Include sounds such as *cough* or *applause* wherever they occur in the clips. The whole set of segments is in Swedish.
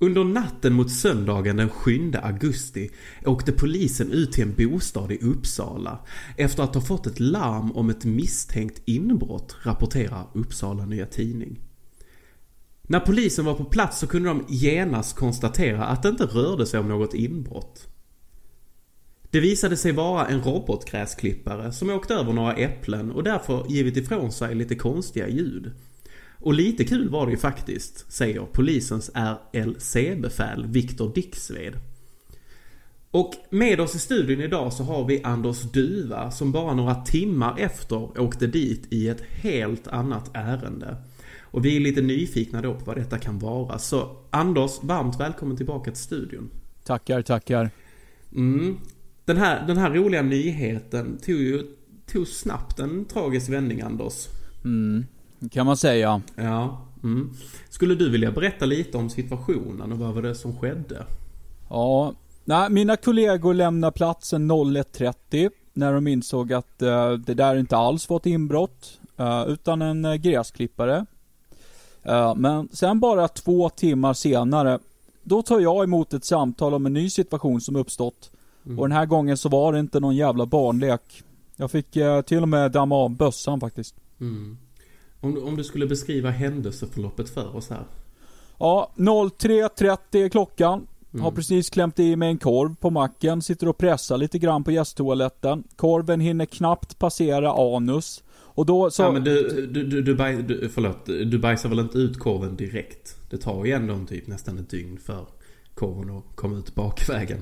Under natten mot söndagen den 7 augusti åkte polisen ut till en bostad i Uppsala efter att ha fått ett larm om ett misstänkt inbrott, rapporterar Uppsala Nya Tidning. När polisen var på plats så kunde de genast konstatera att det inte rörde sig om något inbrott. Det visade sig vara en robotgräsklippare som åkt över några äpplen och därför givit ifrån sig lite konstiga ljud. Och lite kul var det ju faktiskt, säger polisens RLC-befäl Viktor Dixved. Och med oss i studion idag så har vi Anders Duva som bara några timmar efter åkte dit i ett helt annat ärende. Och vi är lite nyfikna då på vad detta kan vara. Så Anders, varmt välkommen tillbaka till studion. Tackar, tackar. Mm. Den, här, den här roliga nyheten tog ju tog snabbt en tragisk vändning, Anders. Mm, kan man säga. Ja. Mm. Skulle du vilja berätta lite om situationen och vad var det som skedde? Ja, nej, mina kollegor lämnade platsen 01.30 när de insåg att uh, det där inte alls var ett inbrott, uh, utan en uh, gräsklippare. Uh, men sen bara två timmar senare, då tar jag emot ett samtal om en ny situation som uppstått. Mm. Och den här gången så var det inte någon jävla barnlek. Jag fick uh, till och med damma av bössan faktiskt. Mm. Om, du, om du skulle beskriva händelseförloppet för oss här? Ja, 03.30 är klockan. Mm. Har precis klämt i mig en korv på macken, sitter och pressar lite grann på gästtoaletten. Korven hinner knappt passera anus. Och då så... Ja men du, du, du, du, baj, du, förlåt, du bajsar väl inte ut korven direkt? Det tar ju ändå typ nästan ett dygn för korven att komma ut bakvägen.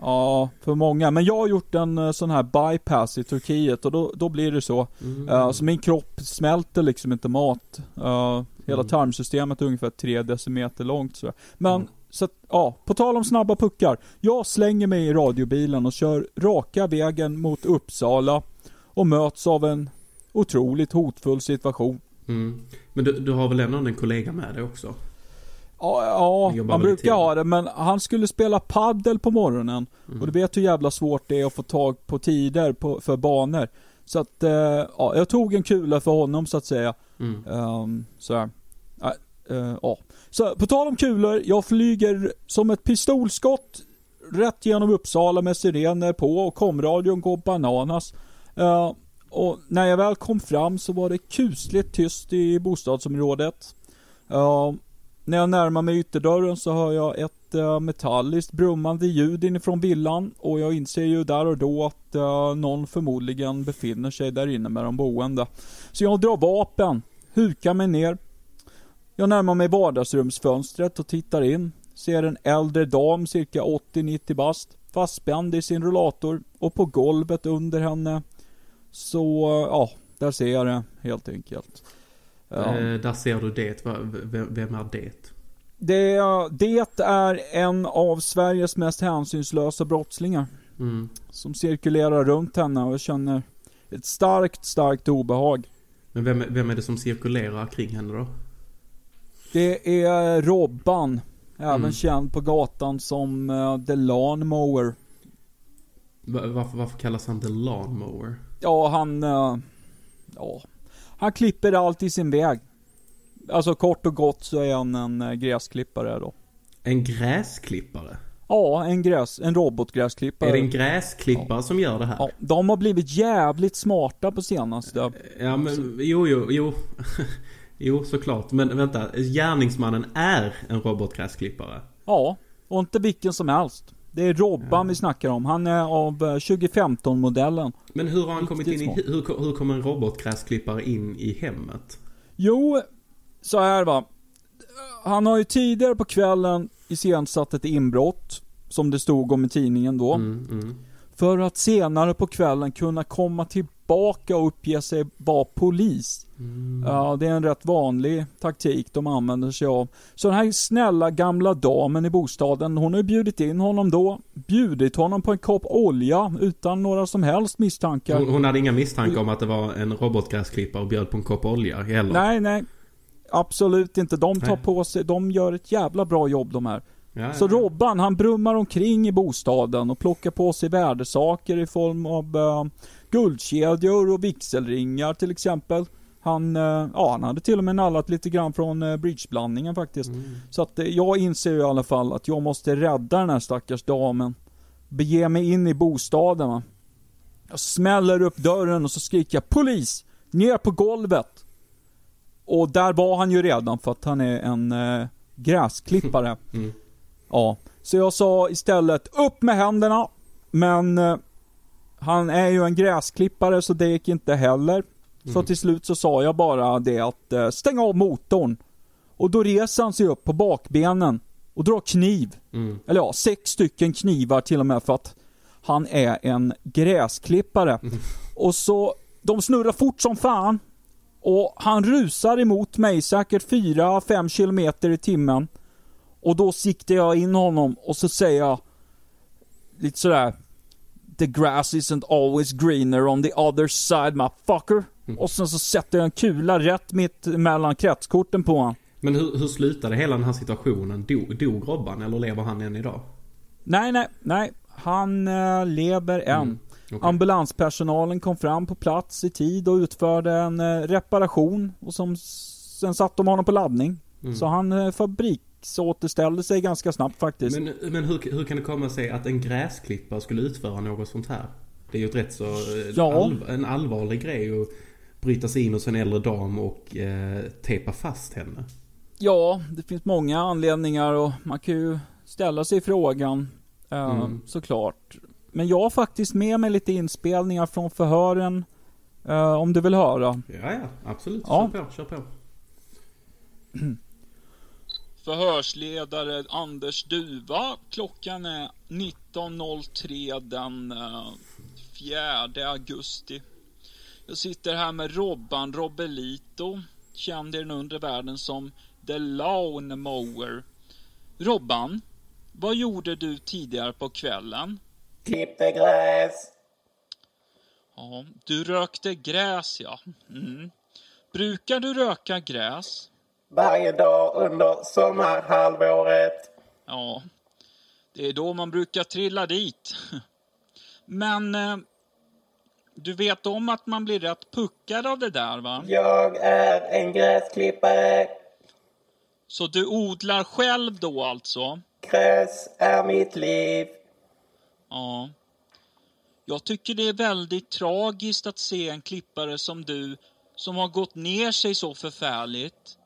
Ja, för många. Men jag har gjort en eh, sån här bypass i Turkiet och då, då blir det så. Mm. Uh, så min kropp smälter liksom inte mat. Uh, hela mm. tarmsystemet är ungefär 3 decimeter långt så. Men, mm. så att, ja, på tal om snabba puckar. Jag slänger mig i radiobilen och kör raka vägen mot Uppsala och möts av en otroligt hotfull situation. Mm. Men du, du har väl ändå en kollega med dig också? Ja, ja man brukar ha det men han skulle spela paddel på morgonen. Mm. Och du vet hur jävla svårt det är att få tag på tider på, för banor. Så att, eh, ja, jag tog en kula för honom så att säga. Mm. Um, så här. Uh, ja. Så på tal om kulor, jag flyger som ett pistolskott rätt genom Uppsala med sirener på och komradion går bananas. Uh, och när jag väl kom fram så var det kusligt tyst i bostadsområdet. Uh, när jag närmar mig ytterdörren så hör jag ett äh, metalliskt brummande ljud inifrån villan och jag inser ju där och då att äh, någon förmodligen befinner sig där inne med de boende. Så jag drar vapen, hukar mig ner. Jag närmar mig vardagsrumsfönstret och tittar in. Ser en äldre dam, cirka 80-90 bast, fastspänd i sin rullator och på golvet under henne så, eh, ja, där ser jag det helt enkelt. Ja. Eh, där ser du det. Vem är det? Det, det är en av Sveriges mest hänsynslösa brottslingar. Mm. Som cirkulerar runt henne och jag känner ett starkt, starkt obehag. Men vem, vem är det som cirkulerar kring henne då? Det är Robban. Även mm. känd på gatan som uh, The Lawnmower. Varför, varför kallas han The Lawnmower? Ja, han... Uh, ja. Han klipper allt i sin väg. Alltså kort och gott så är han en uh, gräsklippare då. En gräsklippare? Ja, en gräs, en robotgräsklippare. Är det en gräsklippare ja. som gör det här? Ja, de har blivit jävligt smarta på senaste. Ja men, jo, jo, jo. *laughs* jo, såklart. Men vänta, gärningsmannen är en robotgräsklippare? Ja, och inte vilken som helst. Det är Robban ja. vi snackar om. Han är av 2015-modellen. Eh, Men hur har han kommit in i, hur, hur kommer en robotgräsklippare in i hemmet? Jo, så här va. Han har ju tidigare på kvällen iscensatt ett inbrott. Som det stod om i tidningen då. Mm, mm. För att senare på kvällen kunna komma tillbaka och uppge sig vara polis. Mm. Ja, det är en rätt vanlig taktik de använder sig av. Så den här snälla gamla damen i bostaden, hon har bjudit in honom då. Bjudit honom på en kopp olja utan några som helst misstankar. Hon, hon hade inga misstankar om att det var en robotgräsklippare och bjöd på en kopp olja heller? Nej, nej. Absolut inte. De tar nej. på sig, de gör ett jävla bra jobb de här. Ja, så Robban, han brummar omkring i bostaden och plockar på sig värdesaker i form av uh, guldkedjor och vigselringar till exempel. Han, uh, ja, han hade till och med nallat lite grann från uh, bridgeblandningen faktiskt. Mm. Så att jag inser i alla fall att jag måste rädda den här stackars damen. Bege mig in i bostaden va. Jag smäller upp dörren och så skriker jag POLIS! Ner på golvet! Och där var han ju redan för att han är en gräsklippare. *laughs* Mm. Ja, så jag sa istället upp med händerna. Men eh, han är ju en gräsklippare så det gick inte heller. Mm. Så till slut så sa jag bara det att eh, stäng av motorn. Och då reser han sig upp på bakbenen och drar kniv. Mm. Eller ja, sex stycken knivar till och med för att han är en gräsklippare. Mm. Och så, de snurrar fort som fan. Och han rusar emot mig säkert 4-5 km i timmen. Och då siktar jag in honom och så säger jag lite sådär The grass isn't always greener on the other side motherfucker. Mm. Och sen så sätter jag en kula rätt mitt mellan kretskorten på honom. Men hur, hur slutade hela den här situationen? Dog, dog Robban eller lever han än idag? Nej, nej, nej. Han äh, lever än. Mm. Okay. Ambulanspersonalen kom fram på plats i tid och utförde en äh, reparation. Och som, sen satte de honom på laddning. Mm. Så han äh, fabrik återställde sig ganska snabbt faktiskt. Men, men hur, hur kan det komma sig att en gräsklippare skulle utföra något sånt här? Det är ju ett rätt så eh, ja. all, en allvarlig grej att bryta sig in hos en äldre dam och eh, tejpa fast henne. Ja, det finns många anledningar och man kan ju ställa sig frågan eh, mm. såklart. Men jag har faktiskt med mig lite inspelningar från förhören eh, om du vill höra. Ja, ja, absolut. Ja. Kör på, kör på. *clears throat* förhörsledare Anders Duva. Klockan är 19.03 den 4 eh, augusti. Jag sitter här med Robban Robelito, känd i den undre världen som The Lawn Mower. Robban, vad gjorde du tidigare på kvällen? Klippte gräs. Ja, du rökte gräs ja. Mm. Brukar du röka gräs? Varje dag under sommarhalvåret. Ja, det är då man brukar trilla dit. *laughs* Men eh, du vet om att man blir rätt puckad av det där va? Jag är en gräsklippare. Så du odlar själv då alltså? Gräs är mitt liv. Ja. Jag tycker det är väldigt tragiskt att se en klippare som du som har gått ner sig så förfärligt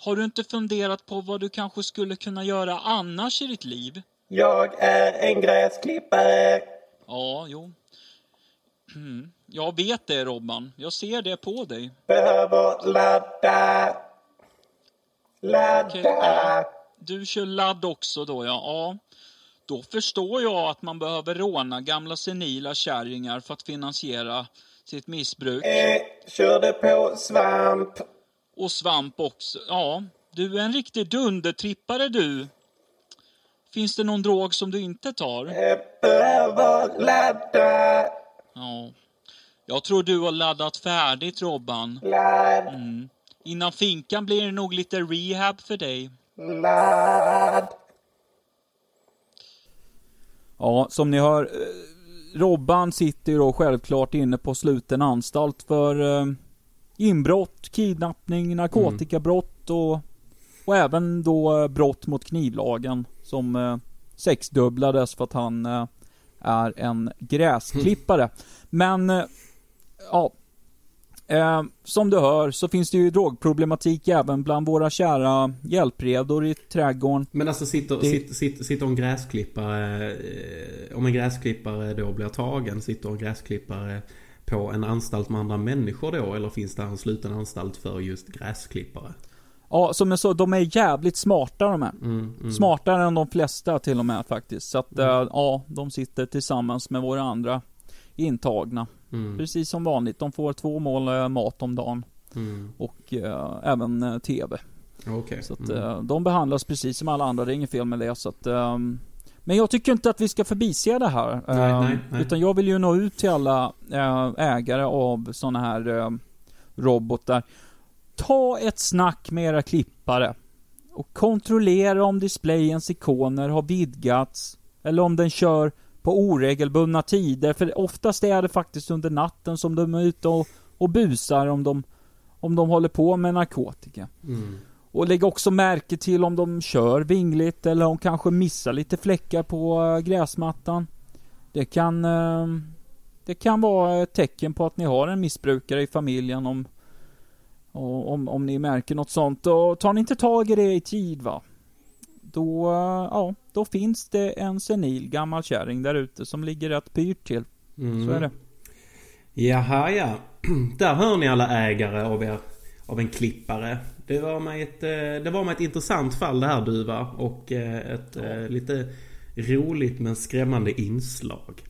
har du inte funderat på vad du kanske skulle kunna göra annars i ditt liv? Jag är en gräsklippare. Ja, jo. Mm. Jag vet det, Robban. Jag ser det på dig. Behöver ladda. Ladda. Okay, ja. Du kör ladd också då, ja. ja. Då förstår jag att man behöver råna gamla senila kärringar för att finansiera sitt missbruk. Eh, körde på svamp. Och svamp också. Ja, du är en riktig dundertrippare du. Finns det någon drog som du inte tar? Ja. Jag tror du har laddat färdigt, Robban. Ladd. Mm. Innan finkan blir det nog lite rehab för dig. Ladd. Ja, som ni hör, eh, Robban sitter ju då självklart inne på sluten anstalt för eh, inbrott, kidnappning, narkotikabrott och, och även då eh, brott mot knivlagen som eh, sexdubblades för att han eh, är en gräsklippare. *laughs* Men, eh, ja. Eh, som du hör så finns det ju drogproblematik även bland våra kära hjälpredor i trädgården. Men alltså sitter, det... sitter, sitter, sitter en gräsklippare, om en gräsklippare då blir tagen, sitter en gräsklippare på en anstalt med andra människor då? Eller finns det en sluten anstalt för just gräsklippare? Ja, som jag sa, de är jävligt smarta de här. Mm, mm. Smartare än de flesta till och med faktiskt. Så att, Mm. eh, ja, de sitter tillsammans med våra andra intagna. Mm, Precis som vanligt. De får två mål eh, mat om dagen. mm. Och eh, även TV. Okej. Så att Mm. de behandlas precis som alla andra. Det är inget fel med det. Så att, ehm, men jag tycker inte att vi ska förbise det här. Nej, Ehm, nej, nej. Utan jag vill ju nå ut till alla eh, ägare av sådana här eh, robotar. Ta ett snack med era klippare. Och kontrollera om displayens ikoner har vidgats. Eller om den kör på oregelbundna tider. För oftast är det faktiskt under natten som de är ute och, och busar om de, om de håller på med narkotika. Mm. Och lägg också märke till om de kör vingligt eller om kanske missar lite fläckar på eh, gräsmattan. Det kan, eh, det kan vara ett tecken på att ni har en missbrukare i familjen om, om, om ni märker något sånt. Och tar ni inte tag i det i tid va? Då, eh, ja, då finns det en senil gammal kärring där ute som ligger rätt pyrt till. Mm. Så är det. Jaha, ja. *clears throat* Där hör ni alla ägare av, er, av en klippare. Det var med ett, eh, det var med ett intressant fall det här Duva. Och eh, ett eh, lite roligt men skrämmande inslag.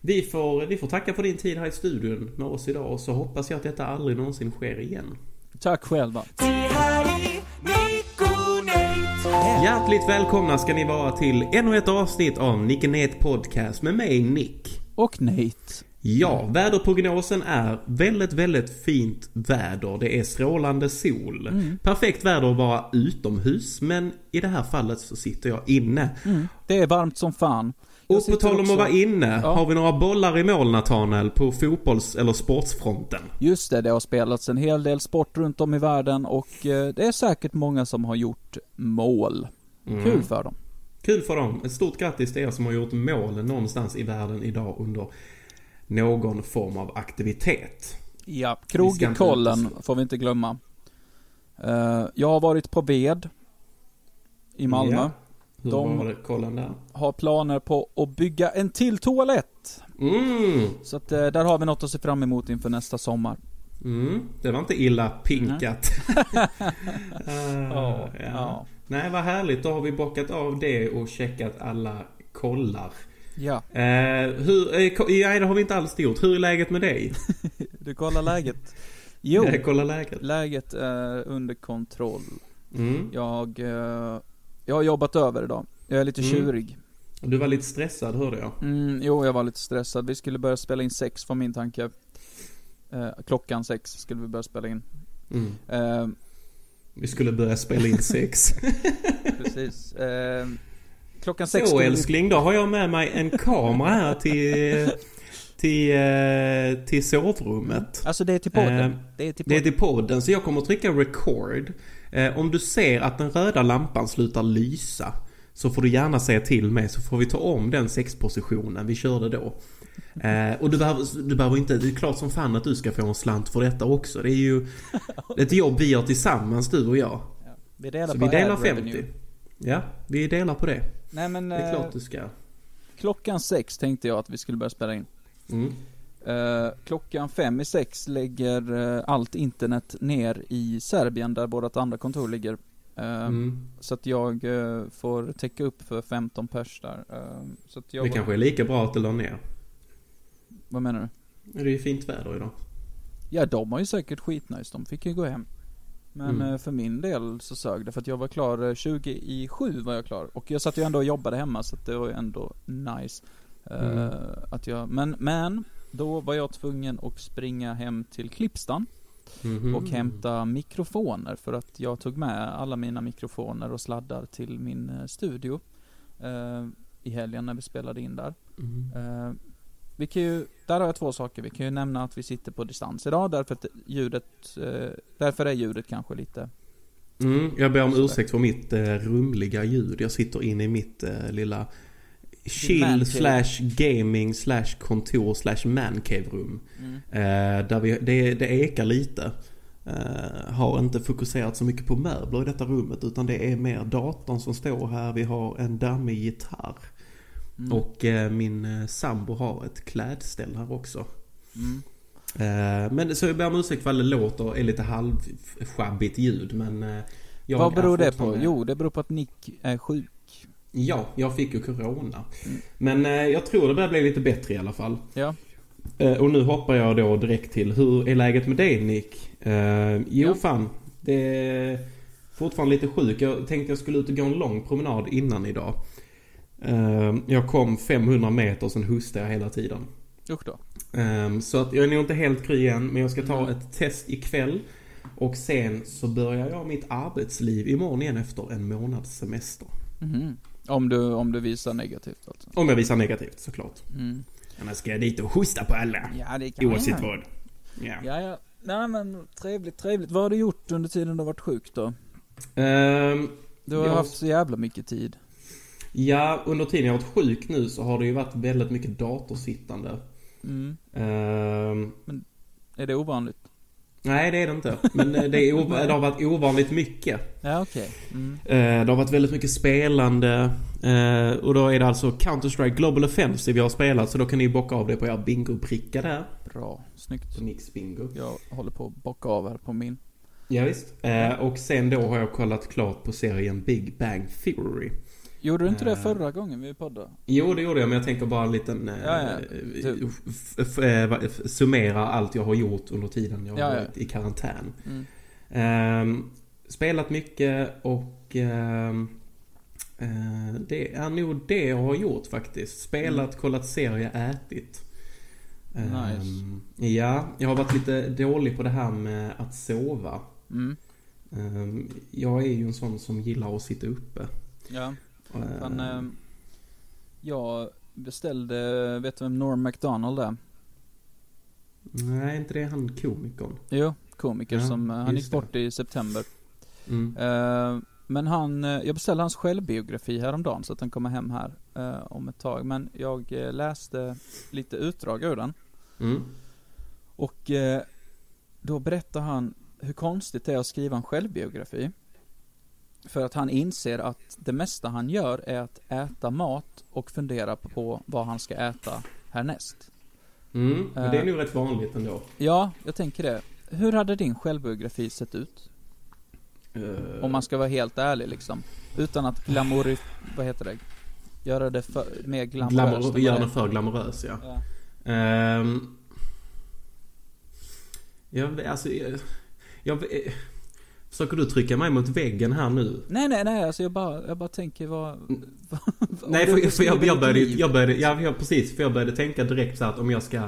Vi får, vi får tacka för din tid här i studion med oss idag. Och så hoppas jag att detta aldrig någonsin sker igen. Tack själva. Hjärtligt välkomna ska ni vara till ännu ett avsnitt av Nick Nate Podcast med mig Nick. Och Nate. Ja, väderprognosen är väldigt, väldigt fint väder. Det är strålande sol. Mm. Perfekt väder att vara utomhus, men i det här fallet så sitter jag inne. Det är varmt som fan. Jag Och på tal om också- att vara inne, Ja. har vi några bollar i mål Nathanael på fotbolls eller sportsfronten? Just det, det har spelats en hel del sport runt om i världen och eh, det är säkert många som har gjort mål. Mm. Kul för dem. Kul för dem. Ett stort grattis till er som har gjort mål någonstans i världen idag under någon form av aktivitet. Ja, krogkollen får vi inte glömma. Eh, jag har varit på Ved i Malmö. Ja. Hur De- var det? kollen där? Har planer på att bygga en till toalett. Mm. Så att eh, där har vi något att se fram emot inför nästa sommar. Mm, det var inte illa pinkat. Eh, *laughs* *laughs* Ja, ja. ja. Nej, vad härligt. Då har vi bockat av det och checkat alla kollar. Ja, Eh, hur, eh, nej, det har vi inte alls gjort. Hur är läget med dig? *laughs* du kollar läget. Jo, Eh, kolla läget. läget är under kontroll. Mm. Jag, eh, jag har jobbat över idag. Jag är lite Mm. tjurig. Du var lite stressad hörde jag. Mm, jo, jag var lite stressad. Vi skulle börja spela in sex var min tanke. Eh, klockan sex skulle vi börja spela in. Mm. Eh, Vi skulle börja spela in sex. *laughs* precis. Klockan sex Så älskling, då har jag med mig en kamera här till, till, eh, till sovrummet. Alltså det är till podden. Eh, det är till Det är podden. till podden, så jag kommer att trycka record. Eh, om du ser att den röda lampan slutar lysa så får du gärna säga till mig så får vi ta om den sexpositionen vi körde då. Och du behöver, du behöver inte, det är klart som fan att du ska få en slant för detta också. Det är ju ett jobb vi gör tillsammans du och jag. Ja, vi delar Så vi delar ad 50. revenue. Ja, vi delar på det. Nej men, Det är eh, klart du ska. klockan sex tänkte jag att vi skulle börja spela in. Mm. Eh, klockan fem i sex lägger eh, allt internet ner i Serbien där vårt andra kontor ligger. Eh, Mm. Så att jag får täcka upp för 15 pers där. Så att jag Det kanske är lika bra att det la ner. Vad menar du? Det är ju fint väder idag. Ja, de har ju säkert skitnice. De fick ju gå hem. Men Mm. eh, för min del så sög det för att jag var klar eh, 20 i 7 var jag klar. Och jag satt ju ändå och jobbade hemma så det var ju ändå nice. eh, Mm. att jag, men, men då var jag tvungen att springa hem till Klippstan Mhm. och hämta mikrofoner för att jag tog med alla mina mikrofoner och sladdar till min eh, studio eh, i helgen när vi spelade in där. Mm. Vi kan ju, där har jag två saker. Vi kan ju nämna att vi sitter på distans idag därför att ljudet, eh, därför är ljudet kanske lite Mm, jag ber om ursäkt för mitt eh, rumliga ljud. Jag sitter inne i mitt eh, lilla chill slash gaming slash kontor slash mancave rum. Eh, där vi, det, det ekar lite. Har inte fokuserat så mycket på möbler i detta rummet utan det är mer datorn som står här. Vi har en dammig gitarr. Mm. Och eh, min eh, sambo har ett klädställ här också. Mm. Eh, men så jag ber om ursäkt för att det låter är lite halvsjabbigt ljud men eh, Jag Vad beror det på? Jo, det beror på att Nick är sjuk. Ja, jag fick ju corona. Mm. Men eh, jag tror det börjar bli lite bättre i alla fall. Ja. Eh, och nu hoppar jag då direkt till, hur är läget med dig Nick? Eh, jo Ja. fan, det är fortfarande lite sjuk. Jag tänkte jag skulle ut och gå en lång promenad innan idag. Eh, jag kom 500 meter och sen hostade jag hela tiden. Usch då. Eh, så att jag är nog inte helt kry än, men jag ska ta Mm. ett test ikväll. Och sen så börjar jag mitt arbetsliv imorgon igen efter en månads semester. Mhm. Om du, om du visar negativt alltså. Om jag visar negativt såklart. Mm. Annars ska jag dit och hosta på alla. Ja, det kan Oavsett vad. Ja. Ja, ja. Nej men trevligt, trevligt. Vad har du gjort under tiden du har varit sjuk då? Ehm, Du har Jag- haft så jävla mycket tid. Ja, under tiden jag har varit sjuk nu så har det ju varit väldigt mycket datorsittande. Mm. Ehm, Är det ovanligt? nej, det är det inte. Men det, är ov- *laughs* det har varit ovanligt mycket. Ja, okej. Mm. Eh, det har varit väldigt mycket spelande. eh, och då är det alltså Counter-Strike Global Offensive jag har spelat. Så då kan ni bocka av det på er bingo-pricka där. Bra. Snyggt. På Nicks bingo. Jag håller på att bocka av här på min. Ja, visst. Och sen då har jag kollat klart på serien Big Bang Theory. Gjorde du inte det Eh. förra gången vi poddade? Jo, det gjorde jag, men jag tänker bara en liten... eh, Ja, ja. eh, f- summera allt jag har gjort under tiden jag har Ja, ja. varit i karantän. Mm. Ehm, spelat mycket och... ehm, eh, det är nog det jag har gjort faktiskt. Spelat, kollat serie, ätit. Ehm, Nice. Ja, jag har varit lite dålig på det här med att sova. Mm. Jag är ju en sån som gillar att sitta uppe. Ja. Ehm, Men, eh, jag beställde, vet du vem Norm MacDonald är? Nej, inte det han komikern. Jo, komiker Ja, som, eh, han gick det. bort i september. Mm. Eh, men han, eh, jag beställde hans självbiografi häromdagen så att den kommer hem här eh, om ett tag. Men jag eh, läste lite utdrag ur den. Mm. Och då berättar han hur konstigt det är att skriva en självbiografi. För att han inser att det mesta han gör är att äta mat och fundera på vad han ska äta härnäst. Mm. Men det är Eh. nog rätt vanligt ändå. Ja, jag tänker det. Hur hade din självbiografi sett ut? Eh, Om man ska vara helt ärlig liksom. Utan att glamour... Vad heter det? Göra det för, mer glamoröst. Glamour, än gör vad den för glamorös, ja. Ja. Ehm, jag, alltså, jag, jag, eh, Försöker du trycka mig mot väggen här nu? Nej, nej, nej. Alltså jag bara, jag bara tänker vad... vad Nej, för, för jag, jag började, jag började, ja, ja precis, för jag började tänka direkt så att om jag ska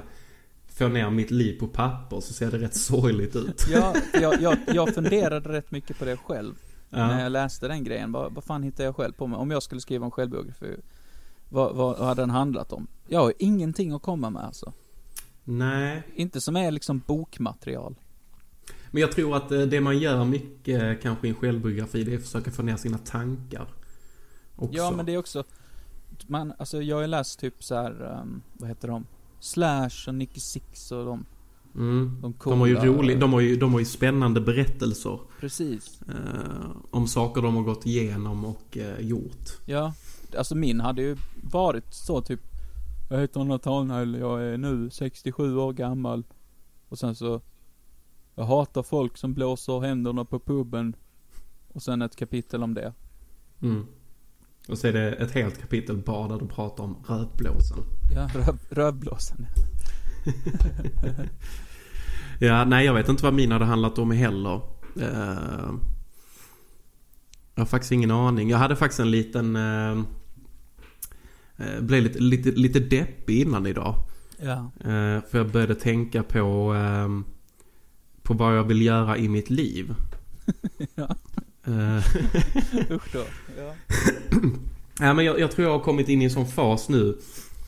få ner mitt liv på papper så ser det rätt sorgligt ut. Ja, *laughs* jag, jag, jag funderade rätt mycket på det själv. När Ja. jag läste den grejen. Vad, vad fan hittar jag själv på mig? Om jag skulle skriva en självbiografi. Vad, vad hade den handlat om? Jag har ingenting att komma med alltså. Nej, Inte som är liksom bokmaterial. Men jag tror att eh, det man gör mycket eh, kanske i en självbiografi det är att försöka få ner sina tankar. Också. Ja, men det är också... Man, alltså jag har läst typ så här, um, vad heter de? Slash och Nicky Six och de. Mm. De De har ju roligt, de har ju, de har ju spännande berättelser. Precis. Eh, om saker de har gått igenom och eh, gjort. Ja, alltså min hade ju varit så typ Jag heter Nathanael, jag är nu 67 år gammal Och sen så Jag hatar folk som blåser händerna på puben Och sen ett kapitel om det Mm. Och så är det ett helt kapitel bara där du pratar om rövblåsen. Ja, röv, rövblåsen *laughs* Ja, nej jag vet inte vad min hade handlat om heller. Eh, jag har faktiskt ingen aning. Jag hade faktiskt en liten... Uh, blev lite, lite, lite deppig innan idag. Ja för jag började tänka på... ehm, på vad jag vill göra i mitt liv. *laughs* Ja. Eh, Usch då Ja *clears throat* Ja, men jag, jag tror jag har kommit in i en sån fas nu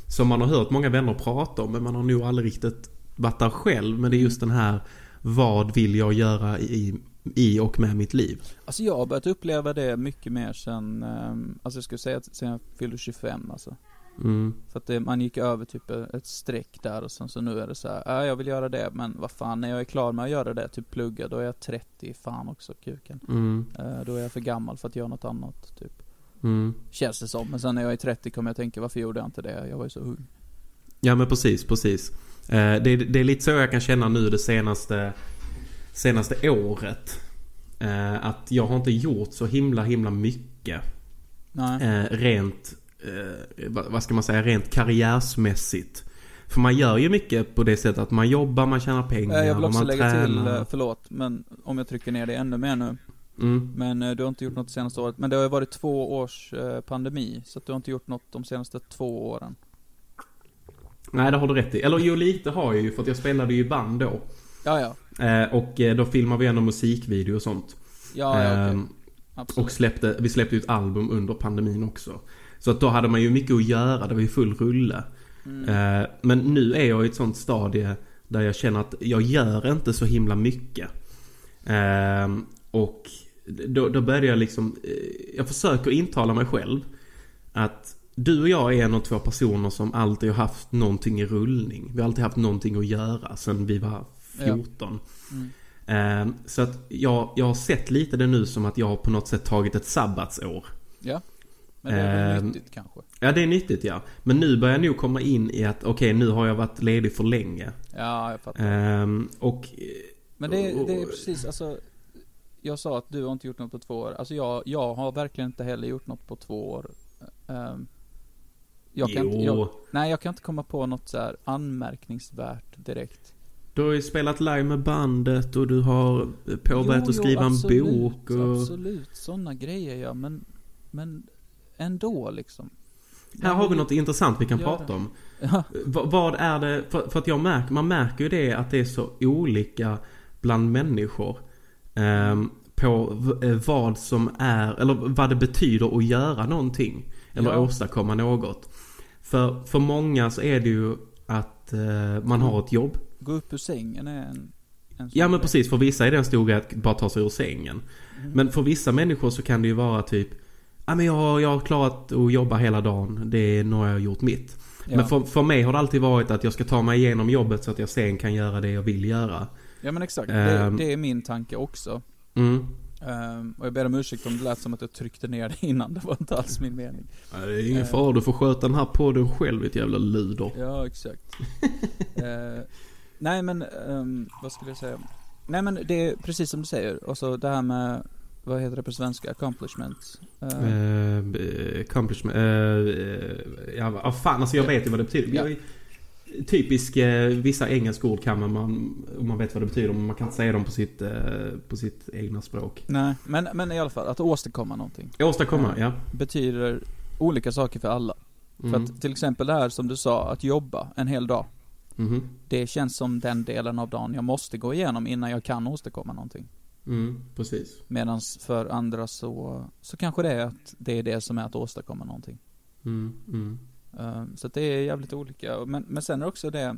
som man har hört många vänner prata om men man har nog aldrig riktigt varit där själv. Men det är just den här vad vill jag göra i, i och med mitt liv? Alltså jag har börjat uppleva det mycket mer sen um, Alltså jag skulle säga att sen jag fyllde 25 alltså Mm. För att det, man gick över typ ett streck där och sen så nu är det så här, ja jag vill göra det men vad fan när jag är klar med att göra det, typ plugga, då är jag 30, fan också kuken. Mm. Eh, då är jag för gammal för att göra något annat, typ. Mm. Känns det som. Men sen när jag är 30 kommer jag tänka, varför gjorde jag inte det? Jag var ju så ung. Ja men precis, precis. Eh, det, är- det är lite så jag kan känna nu det senaste, senaste året. Eh, att jag har inte gjort så himla himla mycket. Nej. Rent, eh, vad ska man säga, rent karriärsmässigt. För man gör ju mycket på det sättet att man jobbar, man tjänar pengar, Eh, Jag vill också man lägga till, tränar. eh, förlåt, men om jag trycker ner det ännu mer nu. Mm. Men eh, du har inte gjort något det senaste året. Men det har ju varit två års eh, pandemi, så att du har inte gjort något de senaste två åren. Nej, det har du rätt i. Eller jo, lite har jag ju för att jag spelade ju band då. Ja, ja. Och då filmade vi ändå musikvideo och sånt. Ja, ja okej. Ehm, Absolut. och släppte, vi släppte ju ett album under pandemin också. Så att då hade man ju mycket att göra, det var ju full rulle. Mm. Eh, men nu är jag i ett sånt stadie där jag känner att jag gör inte så himla mycket. Eh, och då, då började jag liksom, eh, jag försöker intala mig själv att du och jag är en av två personer som alltid har haft någonting i rullning. Vi har alltid haft någonting att göra sen vi var 14. Mm. Eh, så att jag, jag har sett lite det nu som att jag har på något sätt tagit ett sabbatsår. Ja. Men det är väl Ehm, nyttigt kanske. Ja, det är nyttigt ja. Men nu börjar jag nog komma in i att okej, nu har jag varit ledig för länge. Ja, jag fattar. Ehm, och... Men det, är- det är precis, alltså. Jag sa att du har inte gjort något på två år. Alltså jag, jag har verkligen inte heller gjort något på två år. Ehm, jag kan inte, jag, jo, nej jag kan inte komma på något så här anmärkningsvärt direkt. du har ju spelat live med bandet och du har påbörjat Jo, att jo, skriva absolut, en bok och... Absolut, sådana grejer ja, men, men ändå liksom. Här har vi något intressant vi kan Gör prata om. *laughs* Ja, vad är det, för, för att jag märker, man märker ju det att det är så olika bland människor. ehm, på eh, vad som är, eller vad det betyder att göra någonting. Eller Ja. åstadkomma något. För, för många så är det ju att eh, man har ett jobb. gå upp ur sängen är en, Ja men precis, för vissa är det en stor grej att bara ta sig ur sängen. Mm. Men för vissa människor så kan det ju vara typ Ja men jag har, jag har klarat att jobba hela dagen. Det är nog jag har gjort mitt. Ja. Men för, för mig har det alltid varit att jag ska ta mig igenom jobbet så att jag sen kan göra det jag vill göra. Ja men exakt, Ehm. det, det är min tanke också. Mm. Ehm, och jag ber om ursäkt om det lät som att jag tryckte ner det innan, det var inte alls min mening. Ja, det är ingen Eh. fara, du får sköta den här podden själv ditt jävla luder. Ja, exakt. *laughs* Eh, nej men, ehm, vad skulle jag säga? Nej men det är precis som du säger, och så det här med, vad heter det på svenska? Accomplishments. Eh, Uh, accomplishment, uh, ja vad fan alltså jag vet ju vad det betyder. Ja. Jag är, typisk, eh, vissa engelska ord kan man, man, om man vet vad det betyder, men man kan inte säga dem på sitt, eh, på sitt egna språk. nej, men, men i alla fall, att åstadkomma någonting. Åstadkomma, ja. Betyder olika saker för alla. För Mm. att till exempel det här som du sa, att jobba en hel dag. Mhm. Det känns som den delen av dagen jag måste gå igenom innan jag kan åstadkomma någonting. Mm, precis. Medan för andra så, så kanske det är att det är det som är att åstadkomma någonting. Mm, mm. Eh, Så det är jävligt olika. Men, men sen är också det,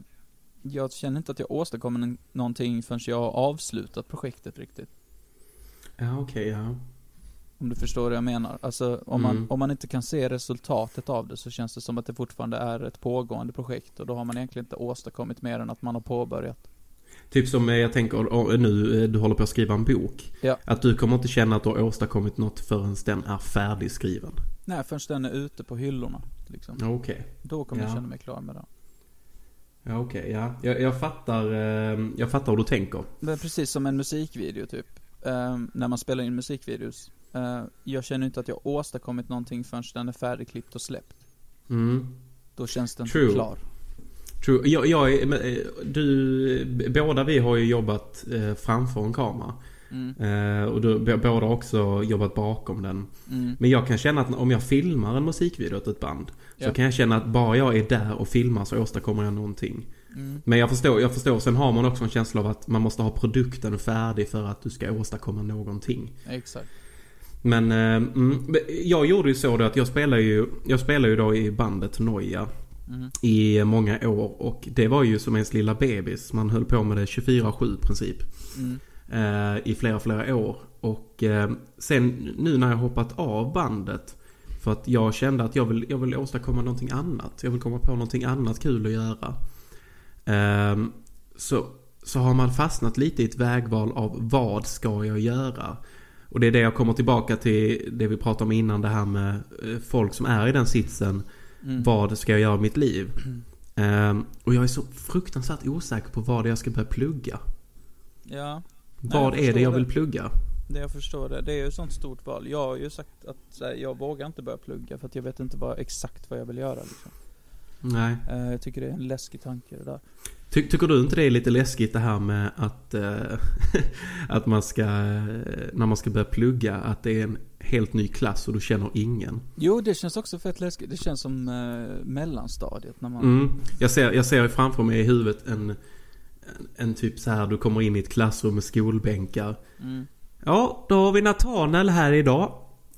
jag känner inte att jag åstadkommer någonting förrän jag har avslutat projektet riktigt. Ja, okej, ja. Om du förstår vad jag menar. Alltså om, man, Mm. om man inte kan se resultatet av det så känns det som att det fortfarande är ett pågående projekt och då har man egentligen inte åstadkommit mer än att man har påbörjat. Typ som eh, jag tänker nu, eh, du håller på att skriva en bok. Ja. Att du kommer inte känna att du har åstadkommit något förrän den är färdigskriven. Nej, förrän den är ute på hyllorna. Liksom. Okej. Då kommer jag Ja. känna mig klar med det. Ja, okej, ja. Jag, jag fattar, eh, jag fattar hur du tänker. Det är precis som en musikvideo typ. Ehm, när man spelar in musikvideos. Jag känner inte att jag åstadkommit någonting förrän den är färdigklippt och släppt. Mm. Då känns den True. klar. True. Jag, jag eh, du, båda vi har ju jobbat eh, framför en kamera. Mm. Eh, och du, båda har också jobbat bakom den. Mm. Men jag kan känna att om jag filmar en musikvideo åt ett band. Så Ja. kan jag känna att bara jag är där och filmar så åstadkommer jag någonting. Mm. Men jag förstår, jag förstår. Sen har man också en känsla av att man måste ha produkten färdig för att du ska åstadkomma någonting. Exakt. Men mm, jag gjorde ju så då att jag spelade ju, jag spelade ju då i bandet Noja. Mm. I många år och det var ju som ens lilla bebis. Man höll på med det 24-7 princip. Mm. Eh, I flera, flera år. Och eh, sen nu när jag hoppat av bandet. För att jag kände att jag vill, jag vill åstadkomma någonting annat. Jag vill komma på någonting annat kul att göra. Eh, så, så har man fastnat lite i ett vägval av vad ska jag göra? Och det är det jag kommer tillbaka till det vi pratade om innan det här med eh, folk som är i den sitsen. Mm. Vad ska jag göra i mitt liv? Ehm, och jag är så fruktansvärt osäker på vad det jag ska börja plugga. Ja. Vad jag är det jag det. vill plugga? det jag förstår det. Det är ju ett sånt stort val. Jag har ju sagt att här, jag vågar inte börja plugga för att jag vet inte vad, exakt vad jag vill göra. Liksom. Nej. Uh, jag tycker det är en läskig tanke det där. Ty tycker du inte det är lite läskigt det här med att, äh, *laughs* att man ska, när man ska börja plugga, att det är en helt ny klass och du känner ingen? Jo, det känns också fett läskigt. Det känns som äh, mellanstadiet när man... Mm. Jag ser, jag ser framför mig i huvudet en, en, en typ så här, du kommer in i ett klassrum med skolbänkar. Mm. Ja, då har vi Nathanael här idag.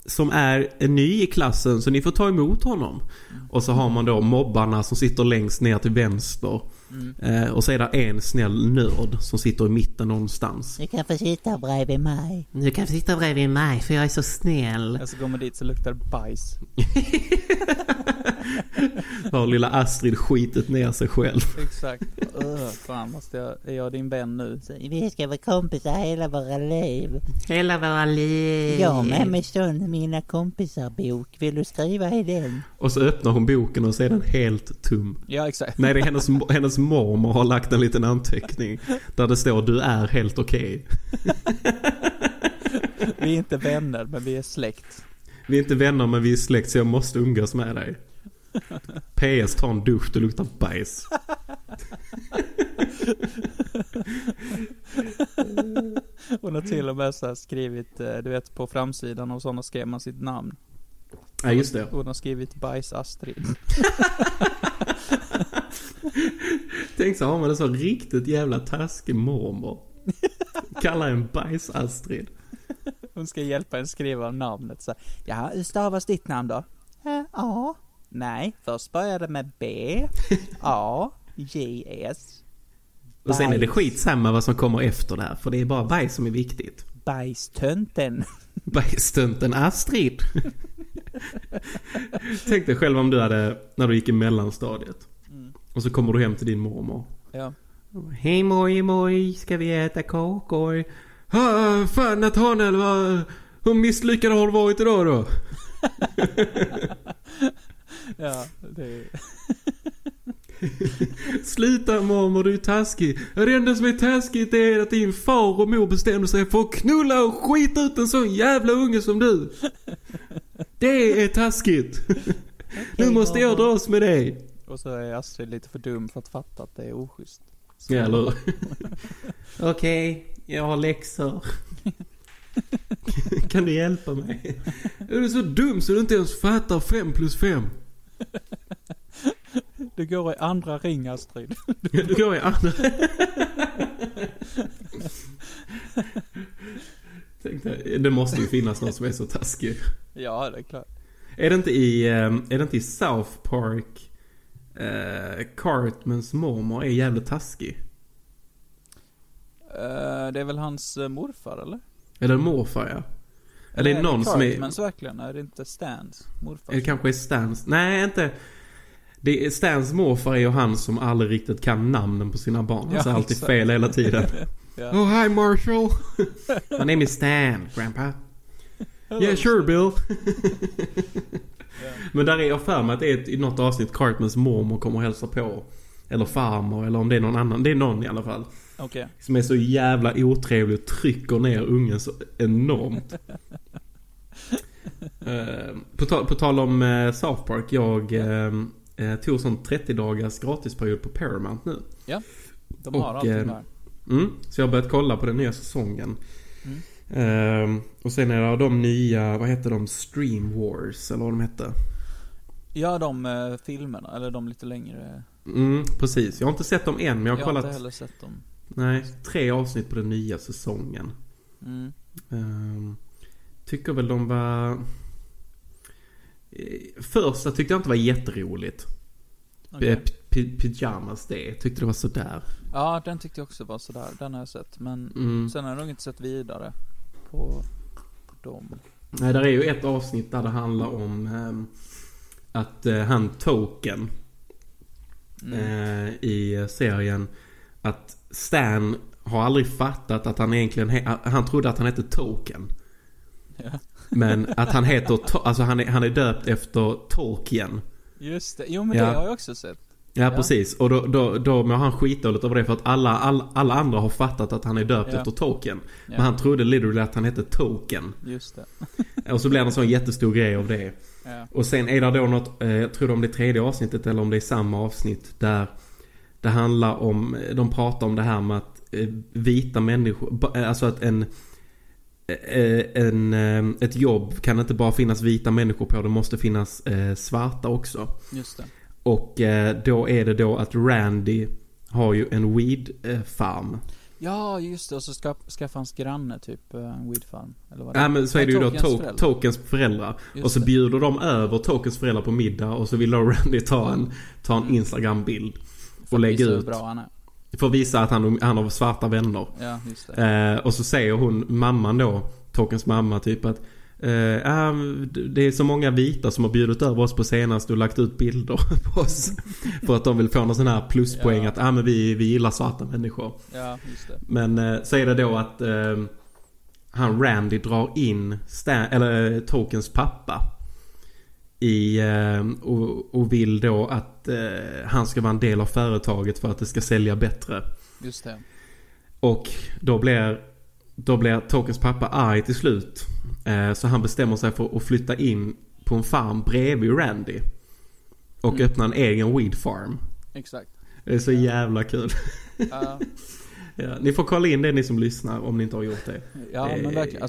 Som är ny i klassen, så ni får ta emot honom. Mm. Och så har man då mobbarna som sitter längst ner till vänster. Mm. Eh, och så är det en snäll nörd som sitter i mitten någonstans. Du kan få sitta bredvid mig. Du kan få sitta bredvid mig för jag är så snäll. Och så går man dit så luktar det bajs. *laughs* har lilla Astrid skitit ner sig själv. Exakt. Öh, fan måste jag, är jag din vän nu? Vi ska vara kompisar hela våra liv. Hela våra liv. Jag med mig sån Mina kompisar bok. Vill du skriva i den? Och så öppnar hon boken och så är den helt tom. Ja, exakt. Nej, det är hennes, hennes mormor har lagt en liten anteckning. Där det står du är helt okej. Okay. vi är inte vänner, men vi är släkt. Vi är inte vänner, men vi är släkt så jag måste umgås med dig. PS, ta en dusch, du luktar bajs. Hon har till och med så skrivit, eh, du vet på framsidan och sådana skrev man sitt namn. Ja just det. Hon har skrivit bajs-Astrid. Tänk så har man en så riktigt jävla taskig mormor. Kallar en bajs-Astrid. Hon ska hjälpa en skriva namnet så Ja, hur stavas ditt namn då? Äh, A. Nej, först börjar det med B. A. J. S. Och sen är det skitsamma vad som kommer efter där, för det är bara bajs som är viktigt. Bajstönten. *laughs* Bajstönten Astrid. Tänk dig själv om du hade, när du gick i mellanstadiet. Mm. Och så kommer du hem till din mormor. Ja. Hej moj moj, ska vi äta kakor? Ha, fan Nathanael, vad, hur misslyckad har du varit idag då? *laughs* ja, det *laughs* Sluta mormor, du är taskig. Det enda som är taskigt är att din far och mor bestämde sig för att knulla och skita ut en sån jävla unge som du. Det är taskigt. Nu måste jag dras med dig. Och så är Astrid lite för dum för att fatta att det är oschysst. Ja, eller *laughs* Okej, okay, jag har läxor. kan du hjälpa mig? Är du så dum så du inte ens fattar fem plus fem? *laughs* Du går i andra ring Astrid. *laughs* Du går i andra... *laughs* Tänkte, det måste ju finnas någon som är så taskig. Ja, det är klart. Är det inte i, ehm, är det inte i South Park uh, Cartmans mormor är jävligt taskig? Uh, det är väl hans uh, morfar eller? Det morfar ja? Eller är det någon som är... Cartmans verkligen? Är det inte Stans morfar? Det kanske är Stans. Nej, inte... Det är Stans morfar är ju han som aldrig riktigt kan namnen på sina barn. Han ja, säger alltid exakt. fel hela tiden. *laughs* ja. Oh hi Marshall. *laughs* My name is Stan, grandpa. yeah sure Bill. *laughs* Men där är jag för mig att det är i något avsnitt Cartmans mormor kommer och hälsa på. Eller farmor eller om det är någon annan. Det är någon i alla fall. Okay. Som är så jävla otrevlig och trycker ner ungen så enormt. uh, *laughs* på, tal, på tal om uh, South Park. Jag uh, eh, tog sån 30 dagars gratisperiod på Paramount nu. Ja, de har och, allting eh, där. Mm, så jag har börjat kolla på den nya säsongen. Mm. Eh, och sen är det de nya, vad heter de, Stream Wars eller vad de hette? Ja, de eh, filmerna, eller de lite längre. Mm, precis. Jag har inte sett dem än, men jag har jag kollat. Jag har inte heller sett dem. Nej, tre avsnitt på den nya säsongen. Mm. Eh, tycker väl de var... Eh, första tyckte jag inte var jätteroligt. Okay. Pyjamas det, tyckte det var sådär. Ja, den tyckte jag också var sådär. Den har jag sett. Men mm. sen har jag nog inte sett vidare på, dem. Nej, där är ju ett avsnitt där det handlar om eh, att eh, han Token mm. eh, i serien att Stan har aldrig fattat att han egentligen, han trodde att han hette Token. Ja. *laughs* Men att han heter, alltså han är, han är döpt efter Tolkien. Just det, jo men ja. det har jag också sett. Ja, precis. Och då, då, då må han skitdåligt över det för att alla, alla, alla andra har fattat att han är döpt Ja. efter Token. Ja. Men han trodde literally att han hette Token. Just det. *laughs* Och så blir det en sån jättestor grej av det. Ja. Och sen är det då något, eh, jag tror det om det är tredje avsnittet eller om det är samma avsnitt där det handlar om, de pratar om det här med att eh, vita människor, eh, alltså att en, eh, en, ett jobb kan inte bara finnas vita människor på, det måste finnas svarta också. Just det. Och då är det då att Randy har ju en weed eh, farm. Ja, just det. Och så ska, skaffa hans granne typ en weed farm. Eller vad det Ja men så är det ju då Tokens to- föräldrar. Tokens föräldrar. Och så bjuder de över Tokens föräldrar på middag och så vill då Randy ta en, ta en Instagram-bild. För Och lägga ut. bra han är. För att visa att han, han har svarta vänner. Ja, just det. Eh, och så säger hon, mamman då, Tokens mamma typ att eh, ah, det är så många vita som har bjudit över oss på senast och lagt ut bilder *laughs* på oss. för att de vill få någon sån här pluspoäng Ja. att ah, men vi, vi gillar svarta människor. Ja, just det. Men eh, så är det då att eh, han Randy drar in Stan, eller eh, Tokens pappa. I, eh, och, och vill då att eh, han ska vara en del av företaget för att det ska sälja bättre. Just det. Och då blir, då blir Tokens pappa arg till slut. Eh, så han bestämmer sig för att flytta in på en farm bredvid Randy. Och Mm. öppna en egen weed farm. Exakt. Det är så jävla kul. Ja, *laughs* ja, ni får kolla in det ni som lyssnar om ni inte har gjort det. ja men verkligen.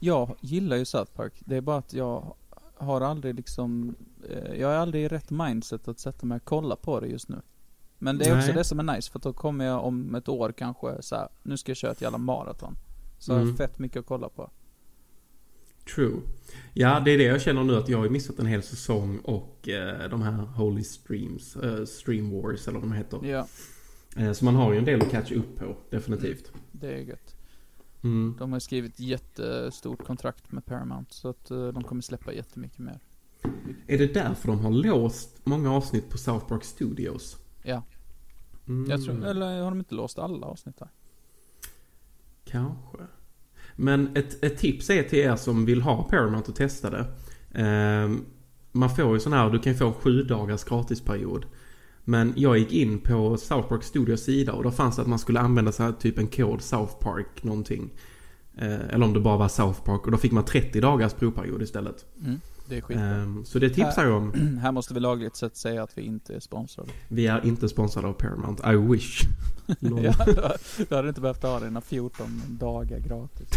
jag gillar ju South Park. Det är bara att jag har aldrig liksom, eh, jag är aldrig i rätt mindset att sätta mig och kolla på det just nu. Men det är också Nej. det som är nice, för då kommer jag om ett år kanske så här, nu ska jag köra ett jävla maraton. Så har Mm. jag fett mycket att kolla på. True. Ja, det är det jag känner nu att jag har missat en hel säsong och eh, de här Holy Streams, eh, Stream Wars eller vad de heter. Ja, Eh, så man har ju en del att catcha upp på, definitivt. det är gött. Mm. De har skrivit jättestort kontrakt med Paramount, så att eh, de kommer släppa jättemycket mer. Är det därför de har låst många avsnitt på South Park Studios? Ja, Mm. jag tror, eller har de inte låst alla avsnitt här? Kanske. Men ett, ett tips är till er som vill ha Paramount och testa det. Ehm, man får ju sån här, du kan ju få en sju dagars gratisperiod. Men jag gick in på South Park Studios sida och då fanns det att man skulle använda sig av typ en kod South Park någonting. Eh, eller om det bara var South Park och då fick man 30 dagars provperiod istället. Mm, det är skitbra. Ehm, så det tipsar jag om. *clears throat* här måste vi lagligt sett säga att vi inte är sponsrade. Vi är inte sponsrade av Paramount. I wish. *laughs* Ja, du hade inte behövt ha dina 14 dagar gratis.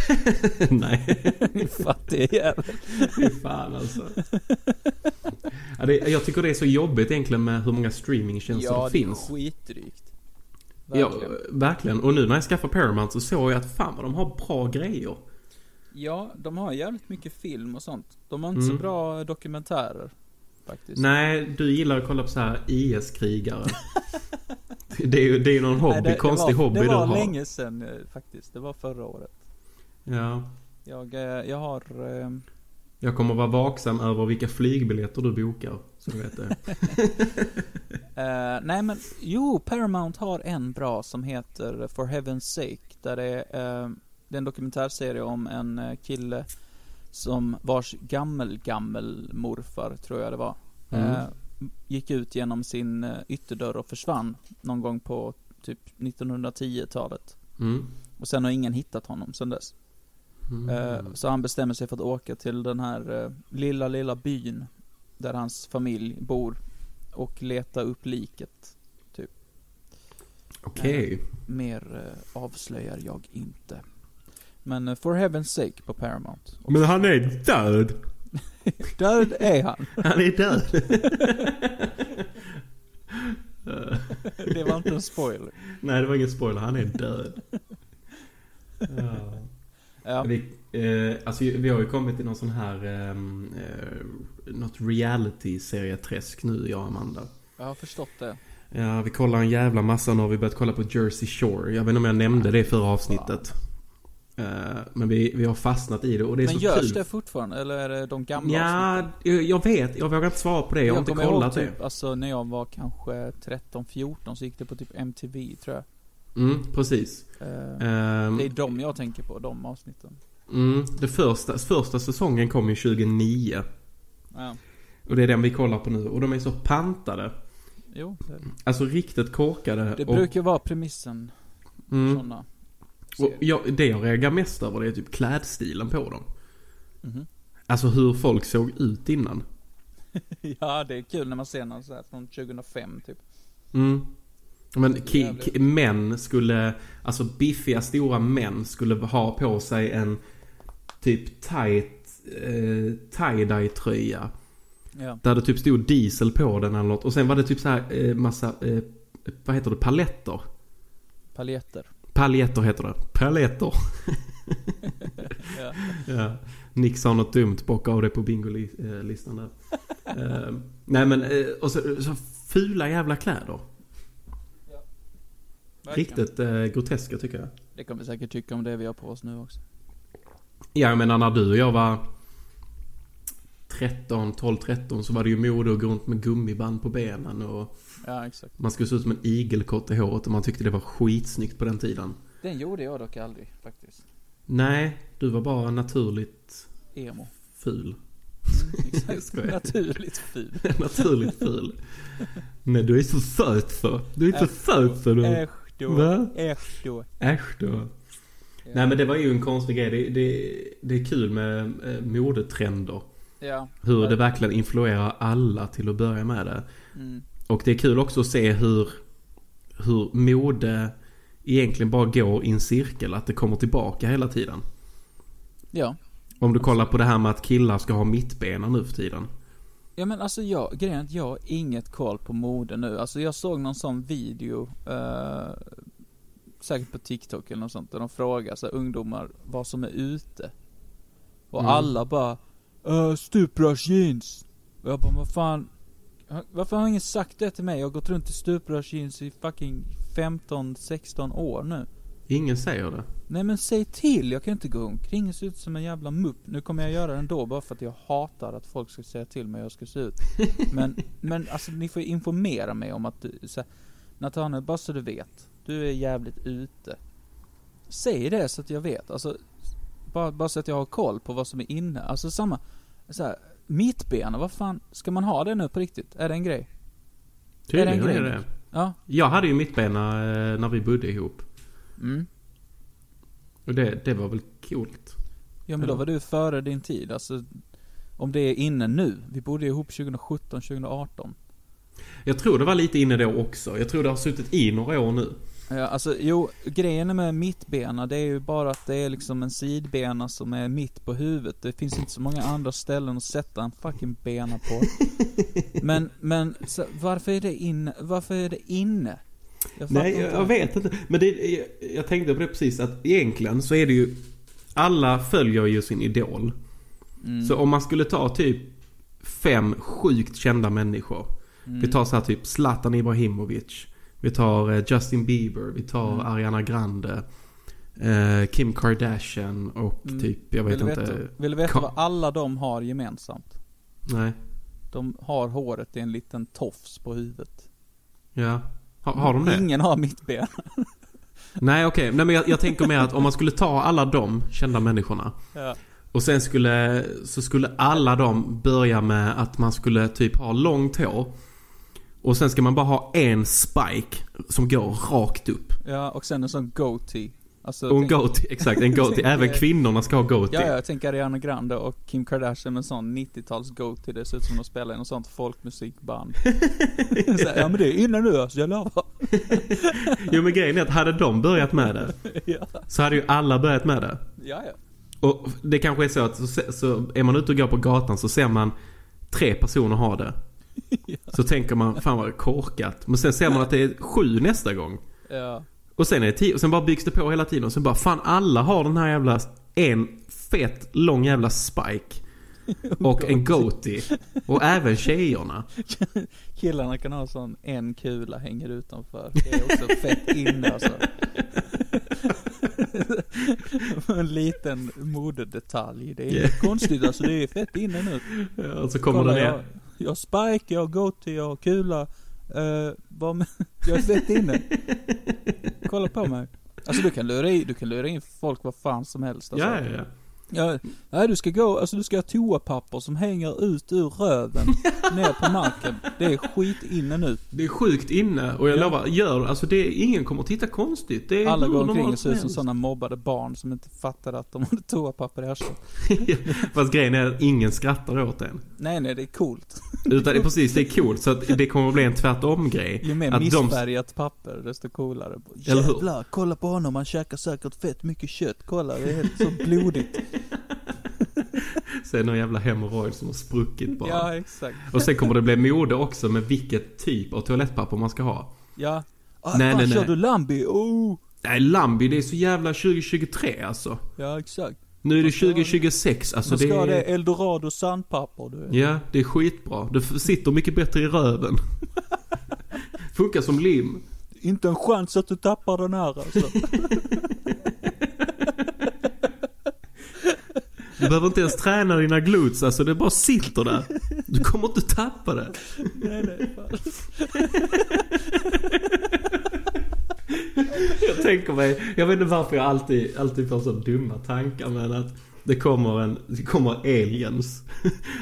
*laughs* Nej. Din fattige jävel. Fy fan alltså. Ja, det, jag tycker det är så jobbigt egentligen med hur många streamingtjänster Ja, det det är finns. skitdrygt. Ja, Verkligen. verkligen. Och nu när jag skaffade Paramount så såg jag att fan vad de har bra grejer. Ja, de har jävligt mycket film och sånt. De har inte Mm. så bra dokumentärer. Faktiskt. Nej, du gillar att kolla på så här IS-krigare. *laughs* det är ju det är någon hobby, Nej, det, konstig det var, hobby Det du var har. länge sedan eh, faktiskt. Det var förra året. Ja. Jag, eh, jag har... eh, Jag kommer vara vaksam över vilka flygbiljetter du bokar. Så du vet det. *laughs* Eh, nej men, jo, Paramount har en bra som heter For Heaven's Sake. Där det är, eh, det är en dokumentärserie om en eh, kille som vars gammel, gammel morfar, tror jag det var. Mm. Eh, gick ut genom sin eh, ytterdörr och försvann någon gång på typ 1910-talet. Mm. Och sen har ingen hittat honom sen dess. Mm. Eh, Så han bestämmer sig för att åka till den här eh, lilla, lilla byn där hans familj bor och leta upp liket. Typ. Okej. Mer eh, avslöjar jag inte. Men eh, For Heaven's Sake på Paramount. Men han är död. *laughs* Död är han. *laughs* Han är död. *laughs* Det var inte en spoiler. Nej, det var ingen spoiler. Han är död. Ja. Ja. Vi, eh, alltså, vi har ju kommit till någon sån här... ehm, eh, något reality-serieträsk nu, jag och Amanda. Jag har förstått det. Ja, vi kollar en jävla massa nu har vi börjat kolla på Jersey Shore. Jag vet inte om jag nämnde det i förra avsnittet. Eh, men vi, vi har fastnat i det och det är Men så görs kul. det fortfarande? Eller är det de gamla Ja, avsnitten? jag vet. Jag vågar inte svara på det. Jag har inte kollat ihåg det. typ, Alltså när jag var kanske 13-14 så gick det på typ MTV tror jag. Mm, precis. Eh, Ehm, det är de jag tänker på, de avsnitten. mm, det första, första säsongen kom ju 2009. Ja. Och det är den vi kollar på nu. Och de är så pantade. Jo, det, Alltså riktigt korkade. det och, brukar vara premissen mm, sådana. Och jag, det jag reagerar mest över det är typ klädstilen på dem. Mhm. Alltså hur folk såg ut innan. *laughs* ja, det är kul när man ser någon så här från 2005 typ. Mm. Men män skulle, alltså biffiga stora män skulle ha på sig en typ tight eh, tie-dye tröja. Ja. Där det typ stod diesel på den eller något. Och sen var det typ så här eh, massa, eh, vad heter det, paletter. Paljetter. Paljetter heter det. Paletter. *laughs* Ja. ja. Nick sa något dumt, bocka av det på bingolistan där. *laughs* eh, nej men, eh, och så, så fula jävla kläder. Verkligen. Riktigt eh, groteska tycker jag. Det kommer vi säkert tycka om det vi har på oss nu också. Ja, jag menar när du och jag var 13, 12, 13 så var det ju mode att gå runt med gummiband på benen och Ja, exakt. man skulle se ut som en igelkott i håret och man tyckte det var skitsnyggt på den tiden. Den gjorde jag dock aldrig faktiskt. Nej, du var bara naturligt Emo. ful. Mm, exakt. Naturligt ful. *laughs* naturligt ful. Nej, du är så söt så. Du är så söt så du. Äsch då. Va? Äsch då. Äsch då. Nej men det var ju en konstig grej. Det, det, det är kul med eh, modetrender. Ja. Hur det verkligen influerar alla till att börja med det. Mm. Och det är kul också att se hur, hur mode egentligen bara går i en cirkel. Att det kommer tillbaka hela tiden. Ja. Om du kollar på det här med att killar ska ha mittbena nu för tiden. Ja men alltså jag, grejen är att jag har inget koll på mode nu. Alltså jag såg någon sån video, eh, säkert på TikTok eller något sånt, där de frågar så här, ungdomar vad som är ute. Och Mm. alla bara, uh, stuprörs jeans. Och jag bara, vad fan, varför har ingen sagt det till mig? Jag har gått runt i stuprörs jeans i fucking 15-16 år nu. Ingen säger det. Nej men säg till, jag kan inte gå omkring och se ut som en jävla mupp. Nu kommer jag göra det ändå bara för att jag hatar att folk ska säga till mig hur jag ska se ut. *laughs* Men, men alltså ni får informera mig om att du, så här, Nathanael, bara så du vet. Du är jävligt ute. Säg det så att jag vet, alltså. Bara, bara så att jag har koll på vad som är inne. Alltså samma, så här, mittbena, vad fan, ska man ha det nu på riktigt? Är det en grej? Tydligen en är, grej? det Ja. Jag hade ju mittbena eh, när vi bodde ihop. Mm. Och det, det var väl coolt. Ja men då var du före din tid, alltså. Om det är inne nu. Vi bodde ihop 2017, 2018. Jag tror det var lite inne då också. Jag tror det har suttit i några år nu. Ja, alltså jo, grejen med mittbena det är ju bara att det är liksom en sidbena som är mitt på huvudet. Det finns inte så många andra ställen att sätta en fucking bena på. *laughs* men, men så, varför är det inne? Varför är det inne? Jag Nej, jag, jag vet inte. Men det, jag, jag tänkte på det precis att egentligen så är det ju Alla följer ju sin idol. Mm. Så om man skulle ta typ fem sjukt kända människor. Mm. Vi tar så här typ Zlatan Ibrahimovic. Vi tar eh, Justin Bieber. Vi tar Mm. Ariana Grande. eh, Kim Kardashian och Mm. typ, jag vet vill inte. Veta, vill du veta Ka- vad alla de har gemensamt? Nej. De har håret i en liten tofs på huvudet. Ja. Har, har de det? Ingen har mittben. *laughs* Nej okej, nej men jag, jag tänker mer att om man skulle ta alla de kända människorna Ja. Och sen skulle, så skulle alla de börja med att man skulle typ ha långt hår Och sen ska man bara ha en spike som går rakt upp Ja, och sen en sån goatee. Alltså, Och en goatee, exakt, en goatee. *laughs* Även kvinnorna ska ha goatee. Ja, jag tänker Ariana Grande och Kim Kardashian med sån 90-tals goatee. Det ser ut som de spelar i något sånt folkmusikband. *laughs* så, här, ja men det är inne nu alltså, jag lovar. *laughs* Jo men grejen är att hade de börjat med det, ja. så hade ju alla börjat med det. Ja, ja. Och det kanske är så att så, så är man ute och går på gatan så ser man tre personer ha det. *laughs* Så tänker man, fan vad korkat. Men sen ser man att det är sju nästa gång. Ja. Och sen är det tio, och sen bara byggs det på hela tiden. Och sen bara, fan alla har den här jävla, en fet lång jävla spike. *laughs* Och en goatee. Och även tjejerna. *laughs* Killarna kan ha sån en kula hänger utanför. Det är också fett inne alltså. en liten modedetalj. Det är Yeah. konstigt alltså, det är fett inne nu. Ja, och så kommer Kolla, den ner. Jag har spike, jag har goatee, jag har kula. Uh, vad med, jag är fett inne. Kolla på mig. Alltså du kan lura i, du kan lura in folk vad fan som helst alltså. Ja, ja, ja. Ja, nej du ska gå, alltså du ska ha toapapper som hänger ut ur röven, *laughs* ner på marken. Det är skit inne nu. Det är sjukt inne och jag Ja. lovar, gör alltså det, är, ingen kommer att titta konstigt. Det är Alla går omkring och ser ut som sådana mobbade barn som inte fattade att de hade toapapper i arslet. *laughs* Fast grejen är att ingen skrattar åt en. Nej nej, det är coolt. Utan det är precis, det är coolt. Så att det kommer att bli en tvärtom-grej. Ju mer Att de- missfärgat papper, desto coolare. Jävlar, kolla på honom, han käkar säkert fett mycket kött. Kolla, det är helt så blodigt. *laughs* Det någon jävla hemorrojd som har spruckit bara. Ja, exakt. Och sen kommer det bli mode också med vilket typ av toalettpapper man ska ha. Ja. Ah, Nej, fan, nej, kör nej. du Lambi? Oh! Nej, Lambi det är så jävla 2023 alltså. Ja, exakt. Nu är det 2026, alltså Man ska det det är... eldorado sandpapper, du. Ja, det är skitbra. Det sitter mycket bättre i röven. *laughs* Funkar som lim. Inte en chans att du tappar den här alltså. *laughs* Du behöver inte ens träna dina glutes, alltså det bara sitter där. Du kommer inte tappa det. nej, nej. Jag tänker mig, jag vet inte varför jag alltid, alltid får så dumma tankar men att det kommer en, det kommer aliens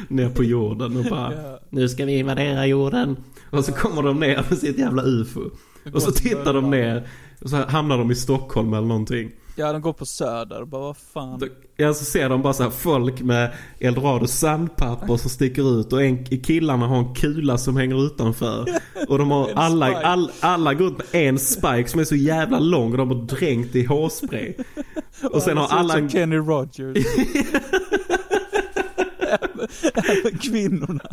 ner på jorden och bara Ja. Nu ska vi invadera jorden. Och så kommer de ner med sitt jävla ufo. Och så tittar de ner och så hamnar de i Stockholm eller någonting. Ja, de går på söder, bara vad fan. Då- Ja, så ser de bara så här folk med eldorado sandpapper som sticker ut och en, killarna har en kula som hänger utanför. *laughs* Och de har alla, all, alla går ut med en spike som är så jävla lång och de har dränkt i hårspray. *laughs* Och sen har alla som en, Kenny Rogers. *laughs* Även- Även kvinnorna.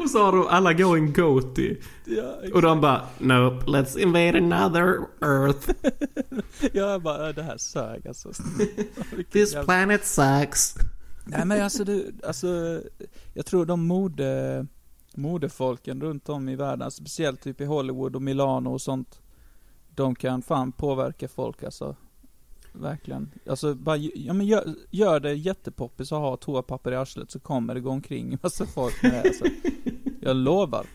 Och så har de, alla en goatee. Ja, Och de bara, nope, let's invade another earth. *laughs* jag bara, äh, det här sög alltså. *laughs* This jävla- planet sucks. Nej men alltså du, alltså, jag tror de mode, modefolken runt om i världen, alltså, speciellt typ i Hollywood och Milano och sånt. De kan fan påverka folk alltså. Verkligen. Alltså bara, ja men gör, gör det jättepoppis att ha toapapper i arslet så kommer det gå omkring en massa folk med det alltså. *laughs* Jag lovar.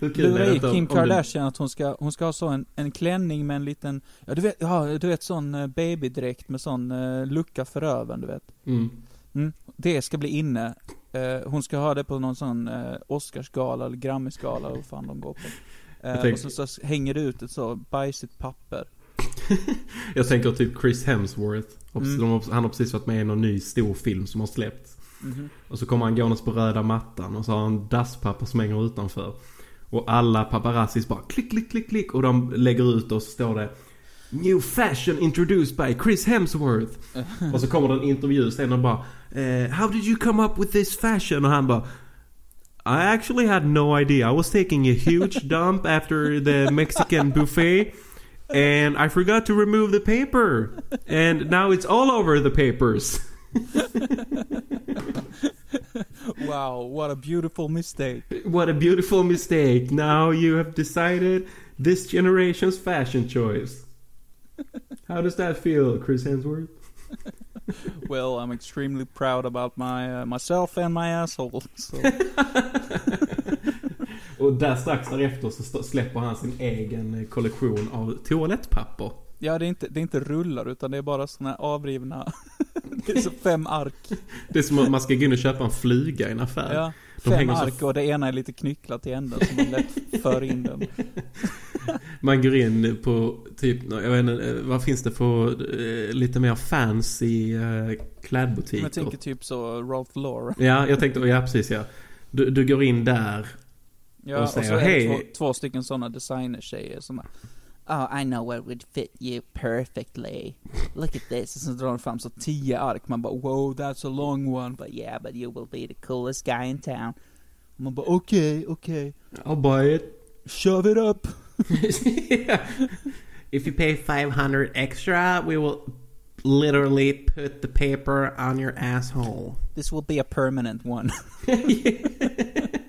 Lura i Kim om du- Kardashian att hon ska, hon ska ha så en, en klänning med en liten, ja du vet, ja du vet sån eh, babydräkt med sån eh, lucka för röven du vet. Mm. Mm, det ska bli inne. Eh, hon ska ha det på någon sån eh, Oscarsgala eller Grammisgala, vad fan de går på. Eh, tänk- Och så, så hänger det ut ett så bajsigt papper. *laughs* Jag tänker typ Chris Hemsworth. Mm. Han har precis varit med i någon ny stor film som har släppts. Mhm. Och så kommer han gåendes på röda mattan och så har han dasspapper som hänger utanför. Och alla paparazzis bara klick, klick, klick, klick. Och de lägger ut och så står det New fashion introduced by Chris Hemsworth. *laughs* och så kommer det en intervju sen och bara eh, How did you come up with this fashion? Och han bara I actually had no idea. I was taking a huge *laughs* dump after the Mexican buffet. And I forgot to remove the paper. And now it's all over the papers. *laughs* Wow, what a beautiful mistake. What a beautiful mistake. Now you have decided this generation's fashion choice. How does that feel, Chris Hemsworth? *laughs* Well, I'm extremely proud about my, uh, myself and my asshole. So. *laughs* Och där strax därefter så släpper han sin egen eh, kollektion av toalettpapper. Ja, det är, inte, det är inte rullar utan det är bara såna här avrivna, *laughs* det är så fem ark. Det är som att man ska gå in och köpa en flyga i en affär. Ja, De fem så ark och det ena är lite knycklat i änden så man lätt för in den. *laughs* Man går in på typ, jag vet inte, vad finns det för eh, lite mer fancy eh, klädbutiker? Jag tänker typ så Ralph Lauren. Ja, jag tänkte, ja precis ja. Du, du går in där Ja, och och, så är det två, två stycken sådana designertjejer som bara, Oh, I know what would fit you perfectly. Look at this. Och så drar de fram så tio ark. Man bara, wow, that's a long one. But yeah, but you will be the coolest guy in town. Och man bara, okej, okej. I'll buy it. Shove it up. *laughs* If you pay 500 extra we will literally put the paper on your asshole. This will be a permanent one. *laughs* *laughs*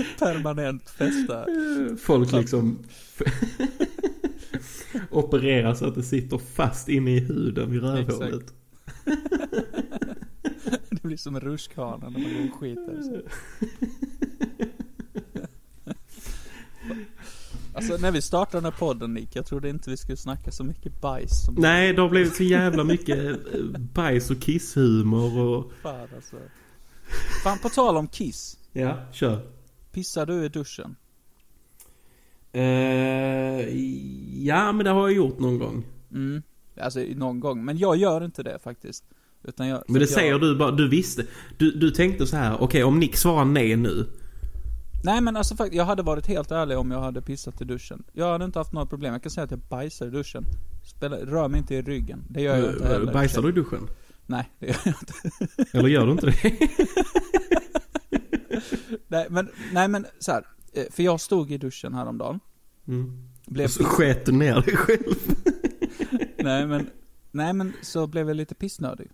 *laughs* Permanent fästa. Folk liksom *laughs* opererar så att det sitter fast inne i huden vid rövhålet. *laughs* Det blir som en rutschkana när man går och skiter. Så. Alltså när vi startade den här podden Nick, jag trodde inte vi skulle snacka så mycket bajs som Nej, det har blivit så jävla mycket eh, bajs och kisshumor och... Fan alltså. Fan på tal om kiss. Ja, kör. Pissar du i duschen? Eh, ja, men det har jag gjort någon gång. Mm. Alltså någon gång. Men jag gör inte det faktiskt. Utan jag, Men det att säger jag, du bara, du visste. Du, du tänkte så här, okej om Nick svarar nej nu. Nej men alltså faktiskt, jag hade varit helt ärlig om jag hade pissat i duschen. Jag hade inte haft några problem. Jag kan säga att jag bajsar i duschen. Spelar, rör mig inte i ryggen. Det gör jag inte Eh, heller. Bajsar du i duschen? Nej, det gör jag inte. Eller gör du inte det? *laughs* *laughs* nej men, nej men så här. eh, För jag stod i duschen häromdagen. Mm. Blev Och så sket du ner dig själv. *laughs* Nej men, nej men så blev jag lite pissnödig.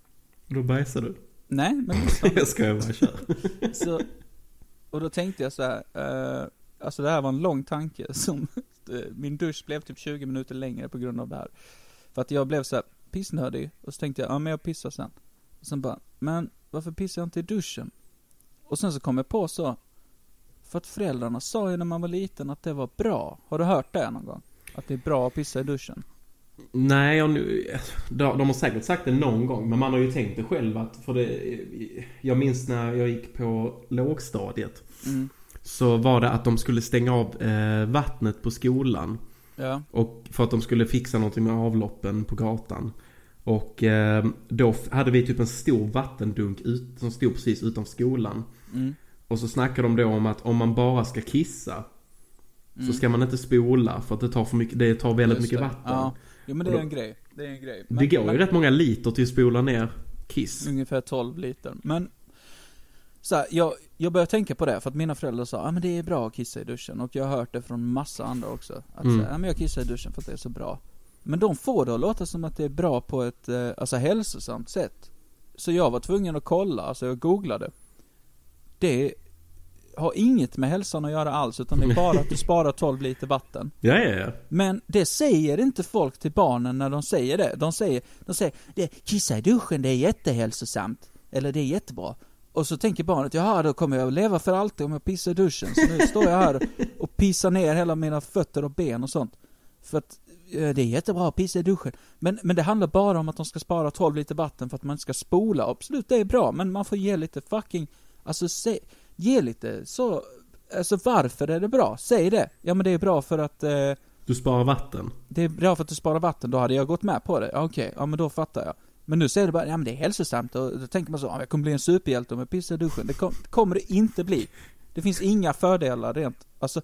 Då bajsar du. Nej, men. *laughs* Jag skojar bara, kör. så, och då tänkte jag så här, eh, alltså det här var en lång tanke som, eh, min dusch blev typ 20 minuter längre på grund av det här. För att jag blev så här pissnödig, och så tänkte jag, ja men jag pissar sen. Och sen bara, men varför pissar jag inte i duschen? Och sen så kom jag på så, för att föräldrarna sa ju när man var liten att det var bra. Har du hört det någon gång? Att det är bra att pissa i duschen? Nej, jag, nu- de de har säkert sagt det någon gång, men man har ju tänkt det själv att, för det, jag minns när jag gick på lågstadiet. Mm. Så var det att de skulle stänga av eh, vattnet på skolan. Ja. Och för att de skulle fixa någonting med avloppen på gatan. Och eh, då hade vi typ en stor vattendunk ut, som stod precis utanför skolan. Mm. Och så snackade de då om att om man bara ska kissa Mm. så ska man inte spola för att det tar för mycket, det tar väldigt Just mycket det. vatten. Ja. Jo men det är då- en grej. Det är en grej. det Men- går ju men- rätt många liter till att spola ner kiss. Ungefär 12 liter. Men, så här, jag, jag började tänka på det för att mina föräldrar sa, ja ah, men det är bra att kissa i duschen. Och jag har hört det från massa andra också. Att Mm. säga, ja men jag kissar i duschen för att det är så bra. Men de får det att låta som att det är bra på ett, eh, alltså hälsosamt sätt. Så jag var tvungen att kolla, alltså jag googlade. Det har inget med hälsan att göra alls, utan det är bara att du sparar 12 liter vatten. Ja, ja, ja. Men det säger inte folk till barnen när de säger det. De säger, de säger det, kissa i duschen, det är jättehälsosamt. Eller det är jättebra. Och så tänker barnet, jaha då kommer jag leva för alltid om jag pissar i duschen. Så nu står jag här och pissar ner hela mina fötter och ben och sånt. För att det är jättebra att pissa i duschen. Men, men det handlar bara om att de ska spara 12 liter vatten för att man inte ska spola. Absolut, det är bra, men man får ge lite fucking, alltså se, ge lite så, alltså varför är det bra? Säg det. Ja men det är bra för att eh, Du sparar vatten. det är bra för att du sparar vatten, då hade jag gått med på det. Ja, Okej, ja men då fattar jag. Men nu säger du bara, ja men det är hälsosamt och då tänker man så, ja, jag kommer bli en superhjälte om jag pissar i duschen. Det, kom, kommer det inte bli. Det finns inga fördelar rent, alltså,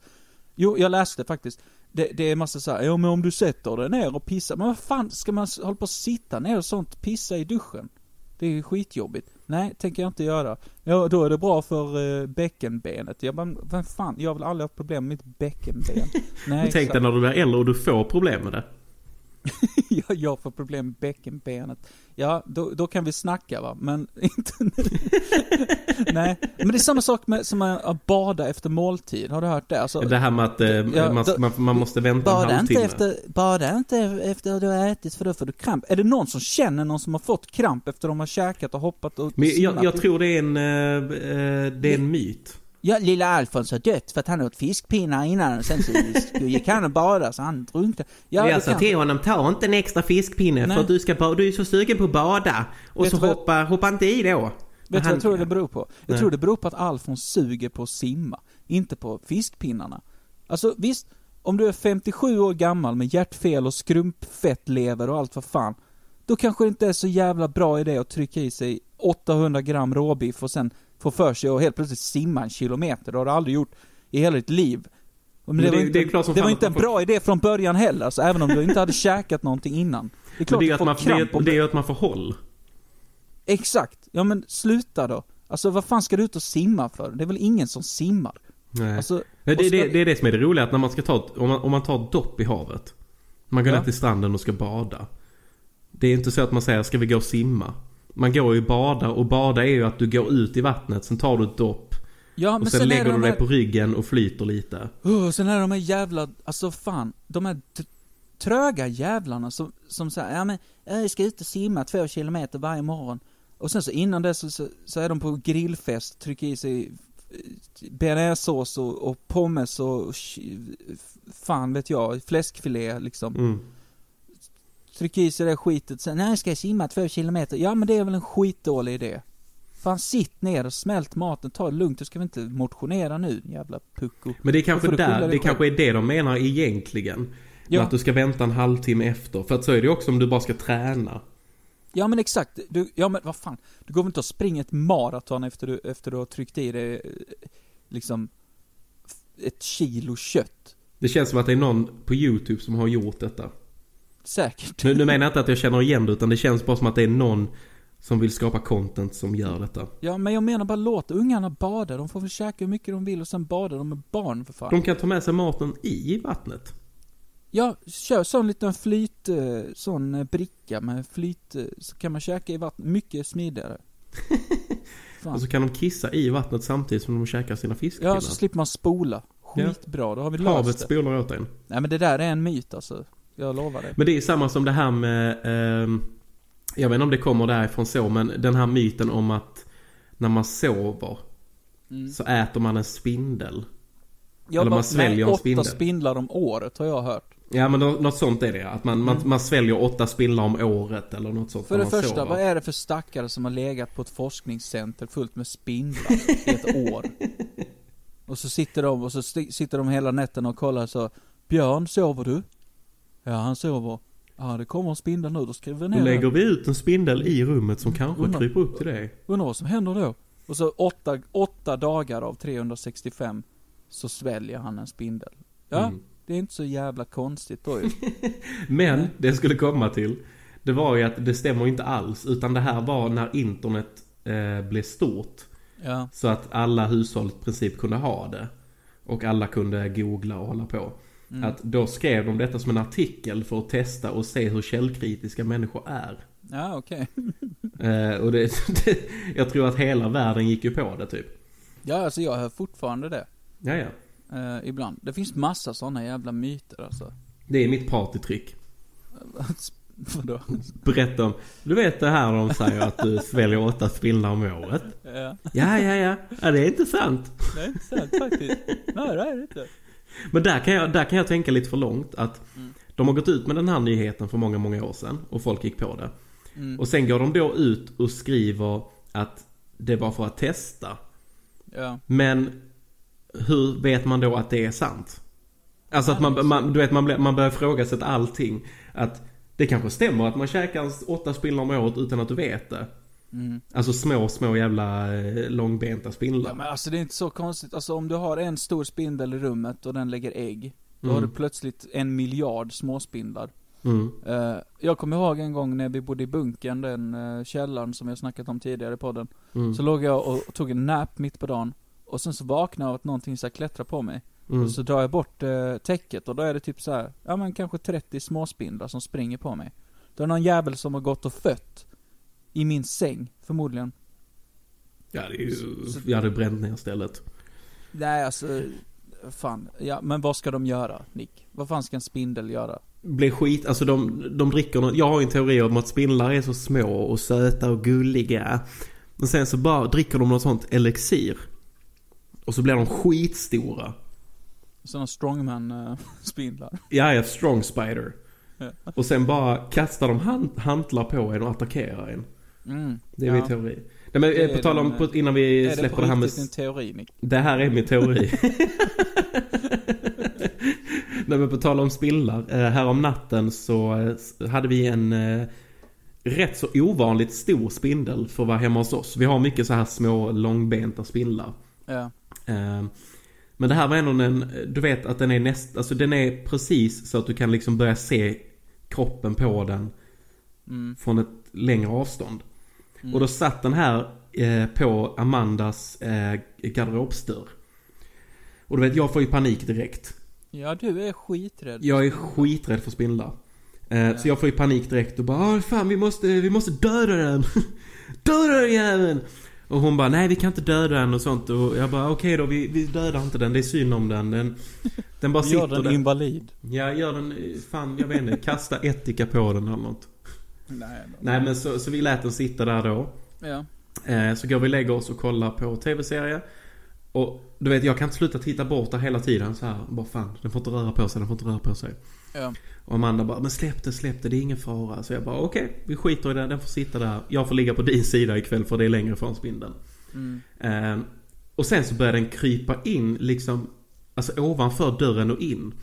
jo jag läste faktiskt. Det, det är massa såhär, ja men om du sätter dig ner och pissar, men vad fan ska man hålla på och sitta ner och sånt, pissa i duschen? Det är ju skitjobbigt. Nej, tänker jag inte göra. Ja, då är det bra för eh, bäckenbenet. Jag bara, vem fan, jag har väl aldrig haft problem med mitt bäckenben. *laughs* Nej, tänk dig när du blir äldre och du får problem med det. *laughs* jag, jag får problem med bäckenbenet. Ja, då, då kan vi snacka va, men *laughs* inte nu. Nej, men det är samma sak med, som att bada efter måltid. Har du hört det? Alltså, Det här med att eh, Ja, man, då- man, man måste vänta en bada inte, halvtimme. efter, bada inte efter du har ätit för då får du kramp. Är det någon som känner någon som har fått kramp efter de har käkat och hoppat och Men jag, jag tror det är en, eh, eh, det är en myt. Ja, lilla Alfons har dött för att han åt fiskpinnar innan och sen så gick han och badade så han drunknade. Ja, jag sa kan- till honom, ta inte en extra fiskpinne Nej. för att du, ska, du är så sugen på att bada. Och Vet så hoppa, hoppa inte i då. Vet du vad jag tror det beror på? Jag Nej. tror det beror på att Alfons suger på att simma, inte på fiskpinnarna. Alltså visst, om du är 57 år gammal med hjärtfel och skrumpfettlever och allt vad fan. Då kanske det inte är så jävla bra idé att trycka i sig 800 gram råbiff och sen få för sig att helt plötsligt simma en kilometer. Det har du aldrig gjort i hela ditt liv. Men det, Men det- var inte, det är det var att inte en får- bra idé från början heller, så även om du inte hade *laughs* käkat någonting innan. Det är Men klart det är att får man, det, om det är att man får håll. Exakt. Ja men sluta då. Alltså vad fan ska du ut och simma för? Det är väl ingen som simmar? Nej. Alltså, Men det, det, det är det som är det roliga, att när man ska ta, om man, om man tar dopp i havet. Man går Ja. ner till stranden och ska bada. Det är inte så att man säger, ska vi gå och simma? Man går ju och bada och bada är ju att du går ut i vattnet, sen tar du ett dopp. Ja, och sen, sen lägger du dig här- på ryggen och flyter lite. Uh, sen är de här jävla, alltså fan, de här tröga jävlarna som, som säger, ja men, jag ska ut och simma två kilometer varje morgon. Och sen så innan det så, så, så är de på grillfest, trycker i sig eh, bearnaisesås och, och pommes och fan vet jag, fläskfilé liksom. Mm. Trycker i sig det skitet, sen, nej jag ska simma två kilometer. Ja men det är väl en skitdålig idé. Fan sitt ner och smält maten, ta det lugnt, du ska väl inte motionera nu, jävla pucko. Men det är kanske där, det kanske är det de menar egentligen. Ja. Att du ska vänta en halvtimme efter. För att så är det också om du bara ska träna. Ja men exakt, du, ja men vad fan. Du går väl inte och springer ett maraton efter du, efter du har tryckt i dig, eh, liksom, ett kilo kött. Det känns som att det är någon på YouTube som har gjort detta. Säkert. Nu, nu menar jag inte att jag känner igen det, utan det känns bara som att det är någon som vill skapa content som gör detta. Ja men jag menar bara låt ungarna bada, de får väl käka hur mycket de vill och sen bada, de är barn för fan. De kan ta med sig maten i vattnet. Ja, kör sån liten flyt, eh, sån eh, bricka med flyt, eh, så kan man käka i vattnet mycket smidigare. *laughs* Och så kan de kissa i vattnet samtidigt som de käkar sina fiskpinnar. Ja, så slipper man spola. Skitbra, då har vi löst Havet det. spolar åt en. Nej men det där är en myt alltså. Jag lovar det. Men det är samma som det här med, ehm, jag vet inte om det kommer därifrån så, men den här myten om att när man sover Mm. så äter man en spindel. Jag Eller bara, man sväljer nej, en åtta spindel. spindlar om året har jag hört. Ja men nå- något sånt är det Att man, man, man sväljer åtta spindlar om året eller något sånt För det första, sover. vad är det för stackare som har legat på ett forskningscenter fullt med spindlar i ett år? *laughs* Och så sitter de, och så sitter de hela nätterna och kollar så Björn, sover du? Ja, han sover. Ja, det kommer en spindel nu, då skriver vi Då ner lägger den. vi ut en spindel i rummet som kanske Undrar- kryper upp till dig. Undrar vad som händer då? Och så åtta, åtta dagar av 365 så sväljer han en spindel. Ja, Mm. Det är inte så jävla konstigt då ju. *laughs* Men det jag skulle komma till Det var ju att det stämmer inte alls Utan det här var när internet eh, blev stort Ja. Så att alla hushåll i princip kunde ha det Och alla kunde googla och hålla på Mm. Att då skrev de detta som en artikel för att testa och se hur källkritiska människor är Ja, okej. *laughs* eh, Och det, *laughs* det, jag tror att hela världen gick ju på det typ Ja, alltså jag hör fortfarande det. Ja, ja. Eh, ibland. Det finns massa sådana jävla myter alltså. Det är mitt partytrick *laughs* Vadå? Berätta om, du vet det här de säger att du sväljer åtta spindlar om året Ja. Ja, ja, ja. Ja, det är inte sant. Det är inte sant faktiskt. Nej, det är det inte. Men där kan, jag, där kan jag tänka lite för långt att de har gått ut med den här nyheten för många, många år sedan och folk gick på det. Mm. Och sen går de då ut och skriver att det var för att testa. Ja. Men hur vet man då att det är sant? Alltså att man, man, du vet, man, man börjar ifrågasätta allting. Att det kanske stämmer att man käkar åtta spindlar om året utan att du vet det. Mm. Alltså små, små jävla eh, långbenta spindlar. Ja, men alltså det är inte så konstigt. Alltså om du har en stor spindel i rummet och den lägger ägg. Då Mm. har du plötsligt en miljard småspindlar. Mm. Eh, jag kommer ihåg en gång när vi bodde i bunkern, den uh, källaren som jag snackat om tidigare i podden. Mm. Så låg jag och, och tog en nap mitt på dagen. Och sen så vaknade jag av att någonting så klättrar på mig. Mm. Och så drar jag bort uh, täcket och då är det typ så här, ja men kanske 30 småspindlar som springer på mig. Då är det någon jävel som har gått och fött. I min säng, förmodligen. Ja, det är ju, jag hade bränt ner stället. Nej alltså, fan. Ja, men vad ska de göra, Nick? Vad fan ska en spindel göra? Blir skit, alltså de, de dricker något, jag har en teori om att spindlar är så små och söta och gulliga. Men sen så bara dricker de något sånt elixir. Och så blir de skitstora. Sådana strongman-spindlar. *laughs* Ja, ja, strong spider. Och sen bara kastar de hand, hantlar på en och attackerar en. Mm. Det är ja. min teori. Nej men Det eh, på är tal om, på, innan vi Är det släpper på det här med... din teori, Nick? Det här är min teori. Nej men på tal om spindlar. Eh, här om natten så eh, hade vi en eh, rätt så ovanligt stor spindel för att vara hemma hos oss. Vi har mycket så här små långbenta spindlar. Ja. Eh, Men det här var ändå en, du vet att den är näst, alltså den är precis så att du kan liksom börja se kroppen på den Mm. från ett längre avstånd. Och då satt den här eh, på Amandas eh, garderobsdörr. Och du vet, jag får ju panik direkt. Ja, du är skiträdd. Jag är skiträdd för spindlar. Eh, Så jag får ju panik direkt och bara "Åh, fan vi måste, vi måste döda den. *laughs* döda den jäveln! Och hon bara nej vi kan inte döda den och sånt och jag bara okej då vi, vi dödar inte den, det är synd om den. Den, den bara Gör sitter den där. invalid. Ja gör den, fan jag vet inte, kasta ättika på den eller något. Nej. Nej men så, så vi lät den sitta där då. Ja. Eh, så går vi och lägger oss och kollar på tv-serie. Och du vet, jag kan inte sluta titta bort där hela tiden så här. Bara fan, den får inte röra på sig, den får inte röra på sig. Ja. Och Amanda bara, men släpp det, släpp det, det är ingen fara. Så jag bara, okej, vi skiter i det, den får sitta där. Jag får ligga på din sida ikväll för det är längre från spindeln. Mm. Eh, och sen så börjar den krypa in liksom, alltså ovanför dörren och in.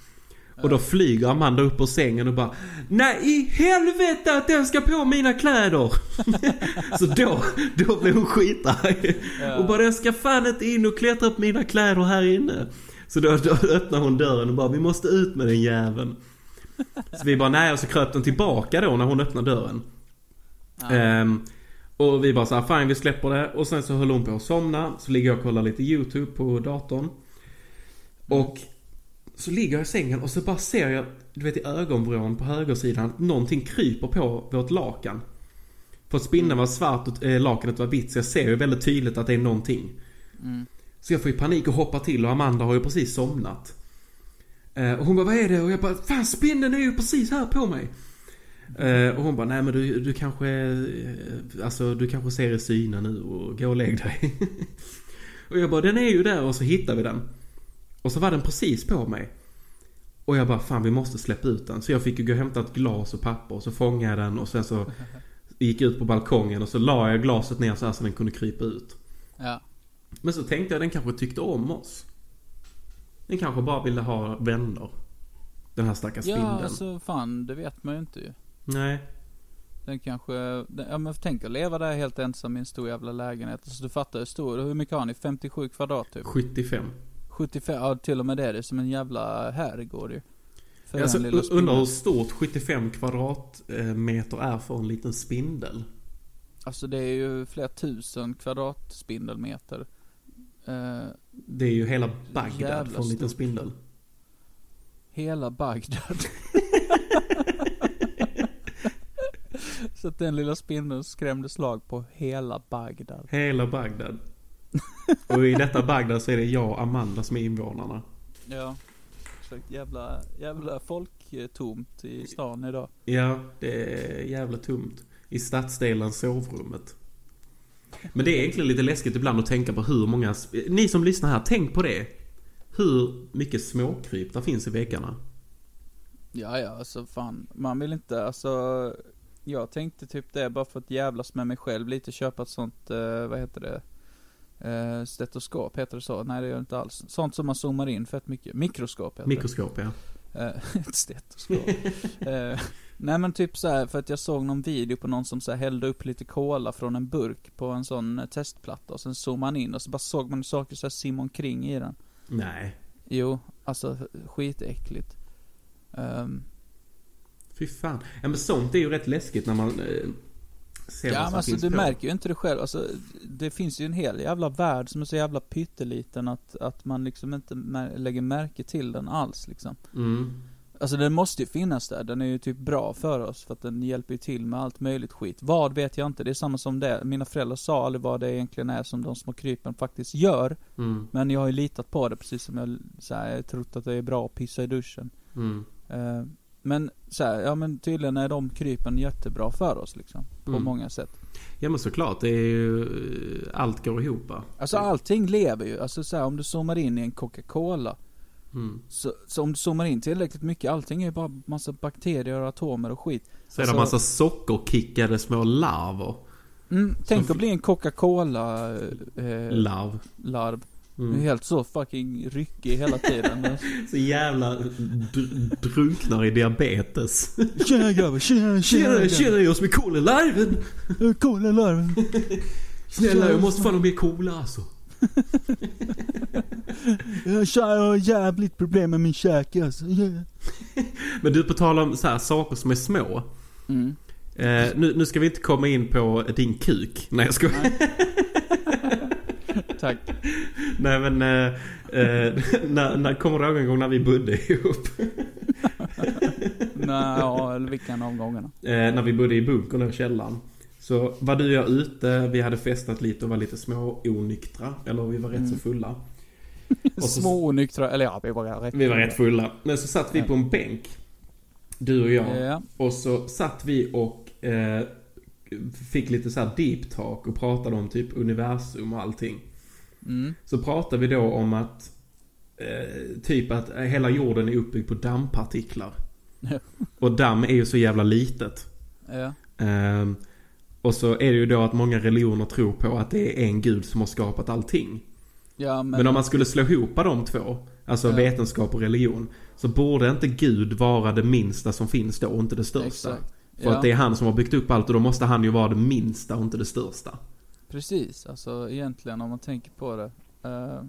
Och då flyger Amanda upp på sängen och bara Nej i helvete att den ska på mina kläder! *laughs* så då, då blev hon skitarg. Och bara den ska fan inte in och klättra på mina kläder här inne. Så då, då öppnar hon dörren och bara vi måste ut med den jäveln. Så vi bara nej och så kröp den tillbaka då när hon öppnade dörren. Ehm, och vi bara så här, fine vi släpper det. Och sen så höll hon på att somna. Så ligger jag och kollar lite YouTube på datorn. Och så ligger jag i sängen och så bara ser jag, du vet i ögonvrån på högersidan, att någonting kryper på vårt lakan. För spindeln var svart och eh, lakanet var vitt så jag ser ju väldigt tydligt att det är någonting. Så jag får ju panik och hoppar till och Amanda har ju precis somnat. Eh, och hon bara, vad är det? Och jag bara, fan spindeln är ju precis här på mig. Eh, och hon bara, nej men du, du kanske, eh, alltså du kanske ser i synen nu och gå och lägg dig. *laughs* och jag bara, den är ju där och så hittar vi den. Och så var den precis på mig. Och jag bara, fan vi måste släppa ut den. Så jag fick ju gå och hämta ett glas och papper och så fångade jag den och sen så *laughs* gick jag ut på balkongen och så la jag glaset ner så här så den kunde krypa ut. Ja. Men så tänkte jag den kanske tyckte om oss. Den kanske bara ville ha vänner. Den här stackars Ja, spindeln. alltså fan, det vet man ju inte ju. Nej. Den kanske, den, ja men tänk att leva där helt ensam i en stor jävla lägenhet. Alltså du fattar hur stor, hur mycket har ni? 57 kvadrat typ? 75. 75, ja till och med det. Det är som en jävla herrgård ju. För Alltså, undrar hur stort 75 kvadratmeter är för en liten spindel. Alltså det är ju flera tusen kvadratspindelmeter. Det är ju hela Bagdad för en liten spindel. hela Bagdad. *laughs* Så att den lilla spindeln skrämde slag på hela Bagdad. Hela Bagdad. Och i detta Bagdad så är det jag och Amanda som är invånarna. Ja. Jävla, jävla folktomt i stan idag. Ja, det är jävla tomt. I stadsdelen sovrummet. Men det är egentligen lite läskigt ibland att tänka på hur många... Ni som lyssnar här, tänk på det. Hur mycket småkryp där finns i väggarna. Ja, ja, alltså fan. Man vill inte, alltså. Jag tänkte typ det bara för att jävlas med mig själv lite, köpa ett sånt, eh, vad heter det? Eh, stetoskop, heter det så? Nej det gör det inte alls. Sånt som man zoomar in fett mycket. Mikroskop heter Mikroskop, ja. det. Eh, *laughs* ett stetoskop. *laughs* nej men typ så här, för att jag såg någon video på någon som så här hällde upp lite cola från en burk på en sån eh, testplatta och sen zoomade man in och så bara såg man saker så här simma omkring i den. Nej. Jo, alltså skitäckligt. Um, Fy fan. Ja men sånt är ju rätt läskigt när man eh, ser Ja vad som alltså finns du på. märker ju inte det själv. Alltså, det finns ju en hel jävla värld som är så jävla pytteliten att, att man liksom inte mär- lägger märke till den alls liksom. Mm. Alltså den måste ju finnas där. Den är ju typ bra för oss för att den hjälper ju till med allt möjligt skit. Vad vet jag inte. Det är samma som det. Mina föräldrar sa aldrig vad det egentligen är som de små krypen faktiskt gör. Mm. Men jag har ju litat på det precis som jag så här, trott att det är bra att pissa i duschen. Mm. Eh, men så här, ja men tydligen är de krypen jättebra för oss liksom. På Mm. många sätt. Ja men såklart, det är ju... Allt går ihop va? Alltså allting lever ju. Alltså så här, om du zoomar in i en Coca-Cola. Mm. Så, så om du zoomar in tillräckligt mycket, allting är ju bara massa bakterier och atomer och skit. Så är det Alltså- massa sockerkickade små larver. Mm, tänk att bli en Coca-Cola eh, Larv. larv. Du är helt så fucking ryckig hela tiden. *laughs* Så jävla dr- drunknar i diabetes. *laughs* tjena grabbar, tjena, Tjena, tjena, jag som är cool larven. Kolla larven. Snälla, jag måste fan mer cola alltså. *laughs* Jag har jävligt problem med min käke alltså. Yeah. *laughs* Men du, på tal om så här, saker som är små. Mm. Eh, nu, nu ska vi inte komma in på din kuk. Nej, jag ska... *laughs* Tack. Nej men, eh, eh, när, när kommer du ihåg en gång när vi bodde ihop? Nej, ja, eller vilken av gångerna? Eh, när vi bodde i bunkern och källaren. Så var du och jag ute, vi hade festat lite och var lite små onyktra. Eller vi var rätt Mm. *laughs* så fulla. Så- Små onyktra, eller ja, vi var rätt Vi var rätt fulla. Men så satt vi på en bänk. Du och jag. Ja. Och så satt vi och eh, fick lite så här deep talk och pratade om typ universum och allting. Mm. Så pratade vi då om att eh, typ att hela jorden är uppbyggd på dammpartiklar. Ja. Och damm är ju så jävla litet. Ja. Ehm, och så är det ju då att många religioner tror på att det är en gud som har skapat allting. Ja, men... Men om man skulle slå ihop de två, alltså Ja. vetenskap och religion, så borde inte Gud vara det minsta som finns då och inte det största. Exakt. För Ja. att det är han som har byggt upp allt och då måste han ju vara det minsta och inte det största. Precis, alltså egentligen om man tänker på det. eh,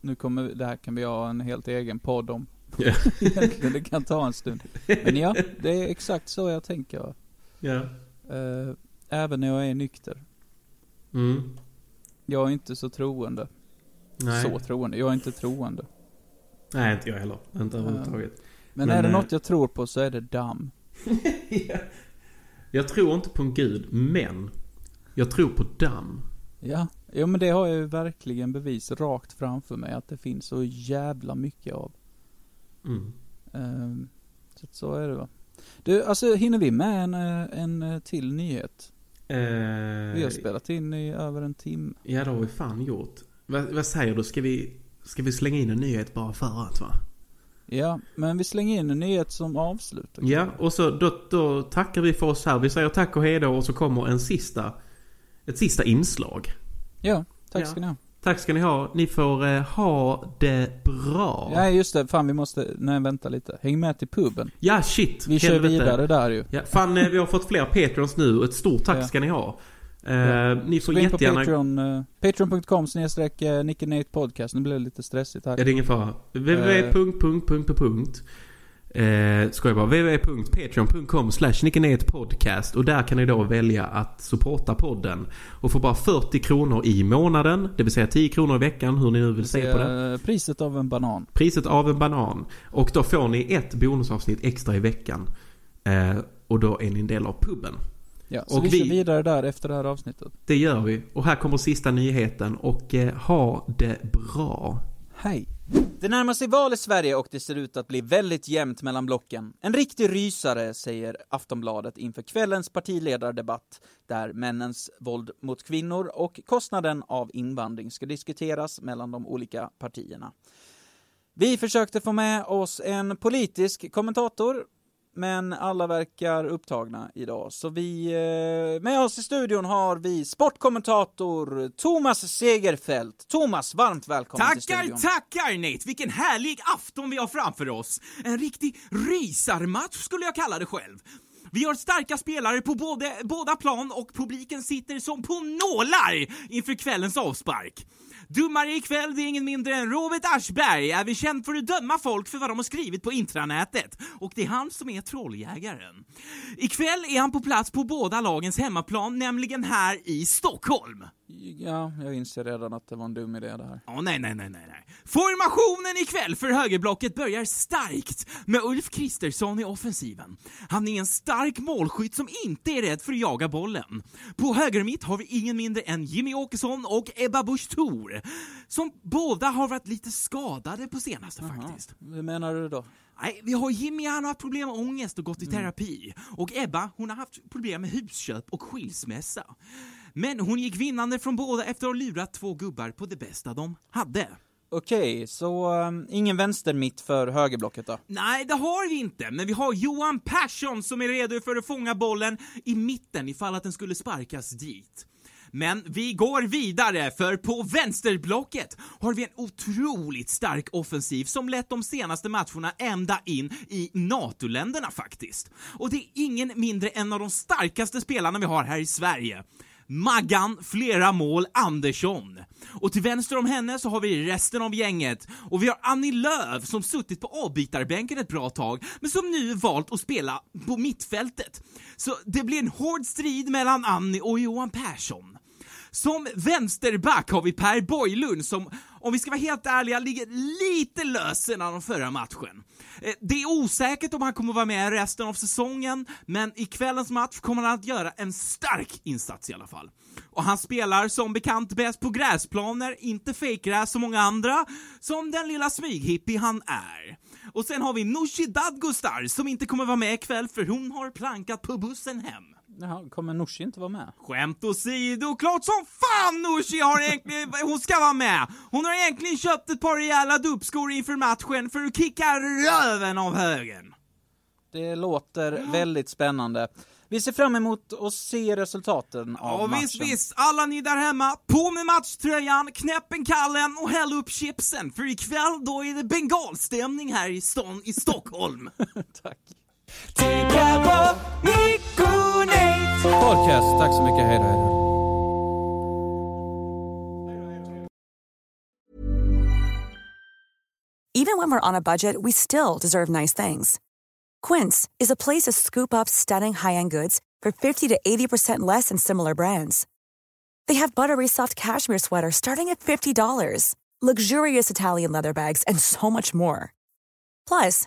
nu kommer, det här kan vi ha en helt egen podd om. *laughs* *laughs* Egentligen, det kan ta en stund. Men ja, det är exakt så jag tänker. Ja. Eh, även när jag är nykter. Mm. Jag är inte så troende. Nej. Så troende, jag är inte troende. Nej, inte jag heller. Inte överhuvudtaget. Men, Men, är det eh, något jag tror på så är det damm. *laughs* ja. Jag tror inte på en gud, men jag tror på damm. Ja, ja men det har jag ju verkligen bevis rakt framför mig att det finns så jävla mycket av. Mm. Ehm, så så är det va. Du, alltså hinner vi med en, eh, en eh, till nyhet? Eh, Vi har spelat in i över en timme. Ja, det har vi fan gjort. Vad, vad säger du? Ska vi, ska vi slänga in en nyhet bara för att va? Ja, men vi slänger in en nyhet som avslutar. Ja, och så då, då tackar vi för oss här. Vi säger tack och hejdå och så kommer en sista, ett sista inslag. Ja, tack Ja. ska ni ha. Tack ska ni ha. Ni får eh, ha det bra. Ja, just det. Fan, vi måste, nej vänta lite. Häng med till puben. Ja, shit. Vi kör Helvete. vidare där ju. Ja, fan, eh, vi har fått fler Patreons nu. Ett stort tack Ja. ska ni ha. Eh, Ja. Ni får Gå in på jättegärna... Patreon, uh, patreon.com snedstreck uh, Nicky Nate podcast. Nu blev det lite stressigt här. Ja, det är ingen fara. www. Eh, ska jag bara. www.patreon.com slash podcast och där kan ni då välja att supporta podden. Och få bara 40 kronor i månaden, det vill säga 10 kronor i veckan, hur ni nu vill se på det. Priset av en banan. Priset av en banan. Och då får ni ett bonusavsnitt extra i veckan. Eh, och då är ni en del av puben. Ja, så Och vi, vi- kör vidare där efter det här avsnittet. Det gör vi. Och här kommer sista nyheten och eh, ha det bra. Hej. Det närmar sig val i Sverige och det ser ut att bli väldigt jämnt mellan blocken. En riktig rysare, säger Aftonbladet inför kvällens partiledardebatt, där männens våld mot kvinnor och kostnaden av invandring ska diskuteras mellan de olika partierna. Vi försökte få med oss en politisk kommentator, men alla verkar upptagna idag. Så vi, eh, med oss i studion har vi sportkommentator Thomas Segerfeldt. Thomas, varmt välkommen till Tackar, studion. tackar Nate! Vilken härlig afton vi har framför oss! En riktig rysarmatch skulle jag kalla det själv. Vi har starka spelare på både, båda plan och publiken sitter som på nålar inför kvällens avspark. Domare ikväll det är ingen mindre än Robert Aschberg, är vi känd för att döma folk för vad de har skrivit på intranätet. Och det är han som är trolljägaren. Ikväll är han på plats på båda lagens hemmaplan, nämligen här i Stockholm. Ja, jag inser redan att det var en dum idé det här. Ja, nej, nej, nej, nej, nej. Formationen ikväll för högerblocket börjar starkt med Ulf Kristersson i offensiven. Han är en stark målskytt som inte är rädd för att jaga bollen. På högermitt har vi ingen mindre än Jimmy Åkesson och Ebba Busch Thor, som båda har varit lite skadade på senaste faktiskt. Hur menar du då? Nej, vi har Jimmy, han har haft problem med ångest och gått i terapi. Och Ebba, hon har haft problem med husköp och skilsmässa. Men hon gick vinnande från båda efter att ha lurat två gubbar på det bästa de hade. Okej, så um, ingen vänster mitt för högerblocket då? Nej, det har vi inte, men vi har Johan Persson som är redo för att fånga bollen i mitten ifall att den skulle sparkas dit. Men vi går vidare, för på vänsterblocket har vi en otroligt stark offensiv som lett de senaste matcherna ända in i NATO-länderna faktiskt. Och det är ingen mindre än en av de starkaste spelarna vi har här i Sverige. Maggan flera mål Andersson. Och till vänster om henne så har vi resten av gänget. Och vi har Annie Lööf som suttit på avbytarbänken ett bra tag, men som nu valt att spela på mittfältet. Så det blir en hård strid mellan Annie och Johan Persson. Som vänsterback har vi Per Borglund som, om vi ska vara helt ärliga, ligger lite lös sedan den förra matchen. Eh, det är osäkert om han kommer vara med resten av säsongen, men i kvällens match kommer han att göra en stark insats i alla fall. Och han spelar som bekant bäst på gräsplaner, inte fejkgräs som många andra, som den lilla smyghippie han är. Och sen har vi Nooshi Dadgostar som inte kommer vara med ikväll för hon har plankat på bussen hem. Jaha, kommer Nooshi inte vara med? Skämt åsido, klart som fan Nooshi har egentligen, *laughs* hon ska vara med! Hon har egentligen köpt ett par rejäla dubbskor inför matchen för att kicka röven av högen. Det låter ja. väldigt spännande. Vi ser fram emot att se resultaten av ja, matchen. Visst, visst. Alla ni där hemma, på med matchtröjan, knäpp en kallen och häll upp chipsen, för ikväll då är det bengalstämning här i stan i Stockholm. *laughs* Tack. Podcast, tack så mycket. Hej då, hej då. Even when we're on a budget, we still deserve nice things. Quince is a place to scoop up stunning high-end goods for 50 to 80% less than similar brands. They have buttery soft cashmere sweaters starting at $50, luxurious Italian leather bags, and so much more. Plus,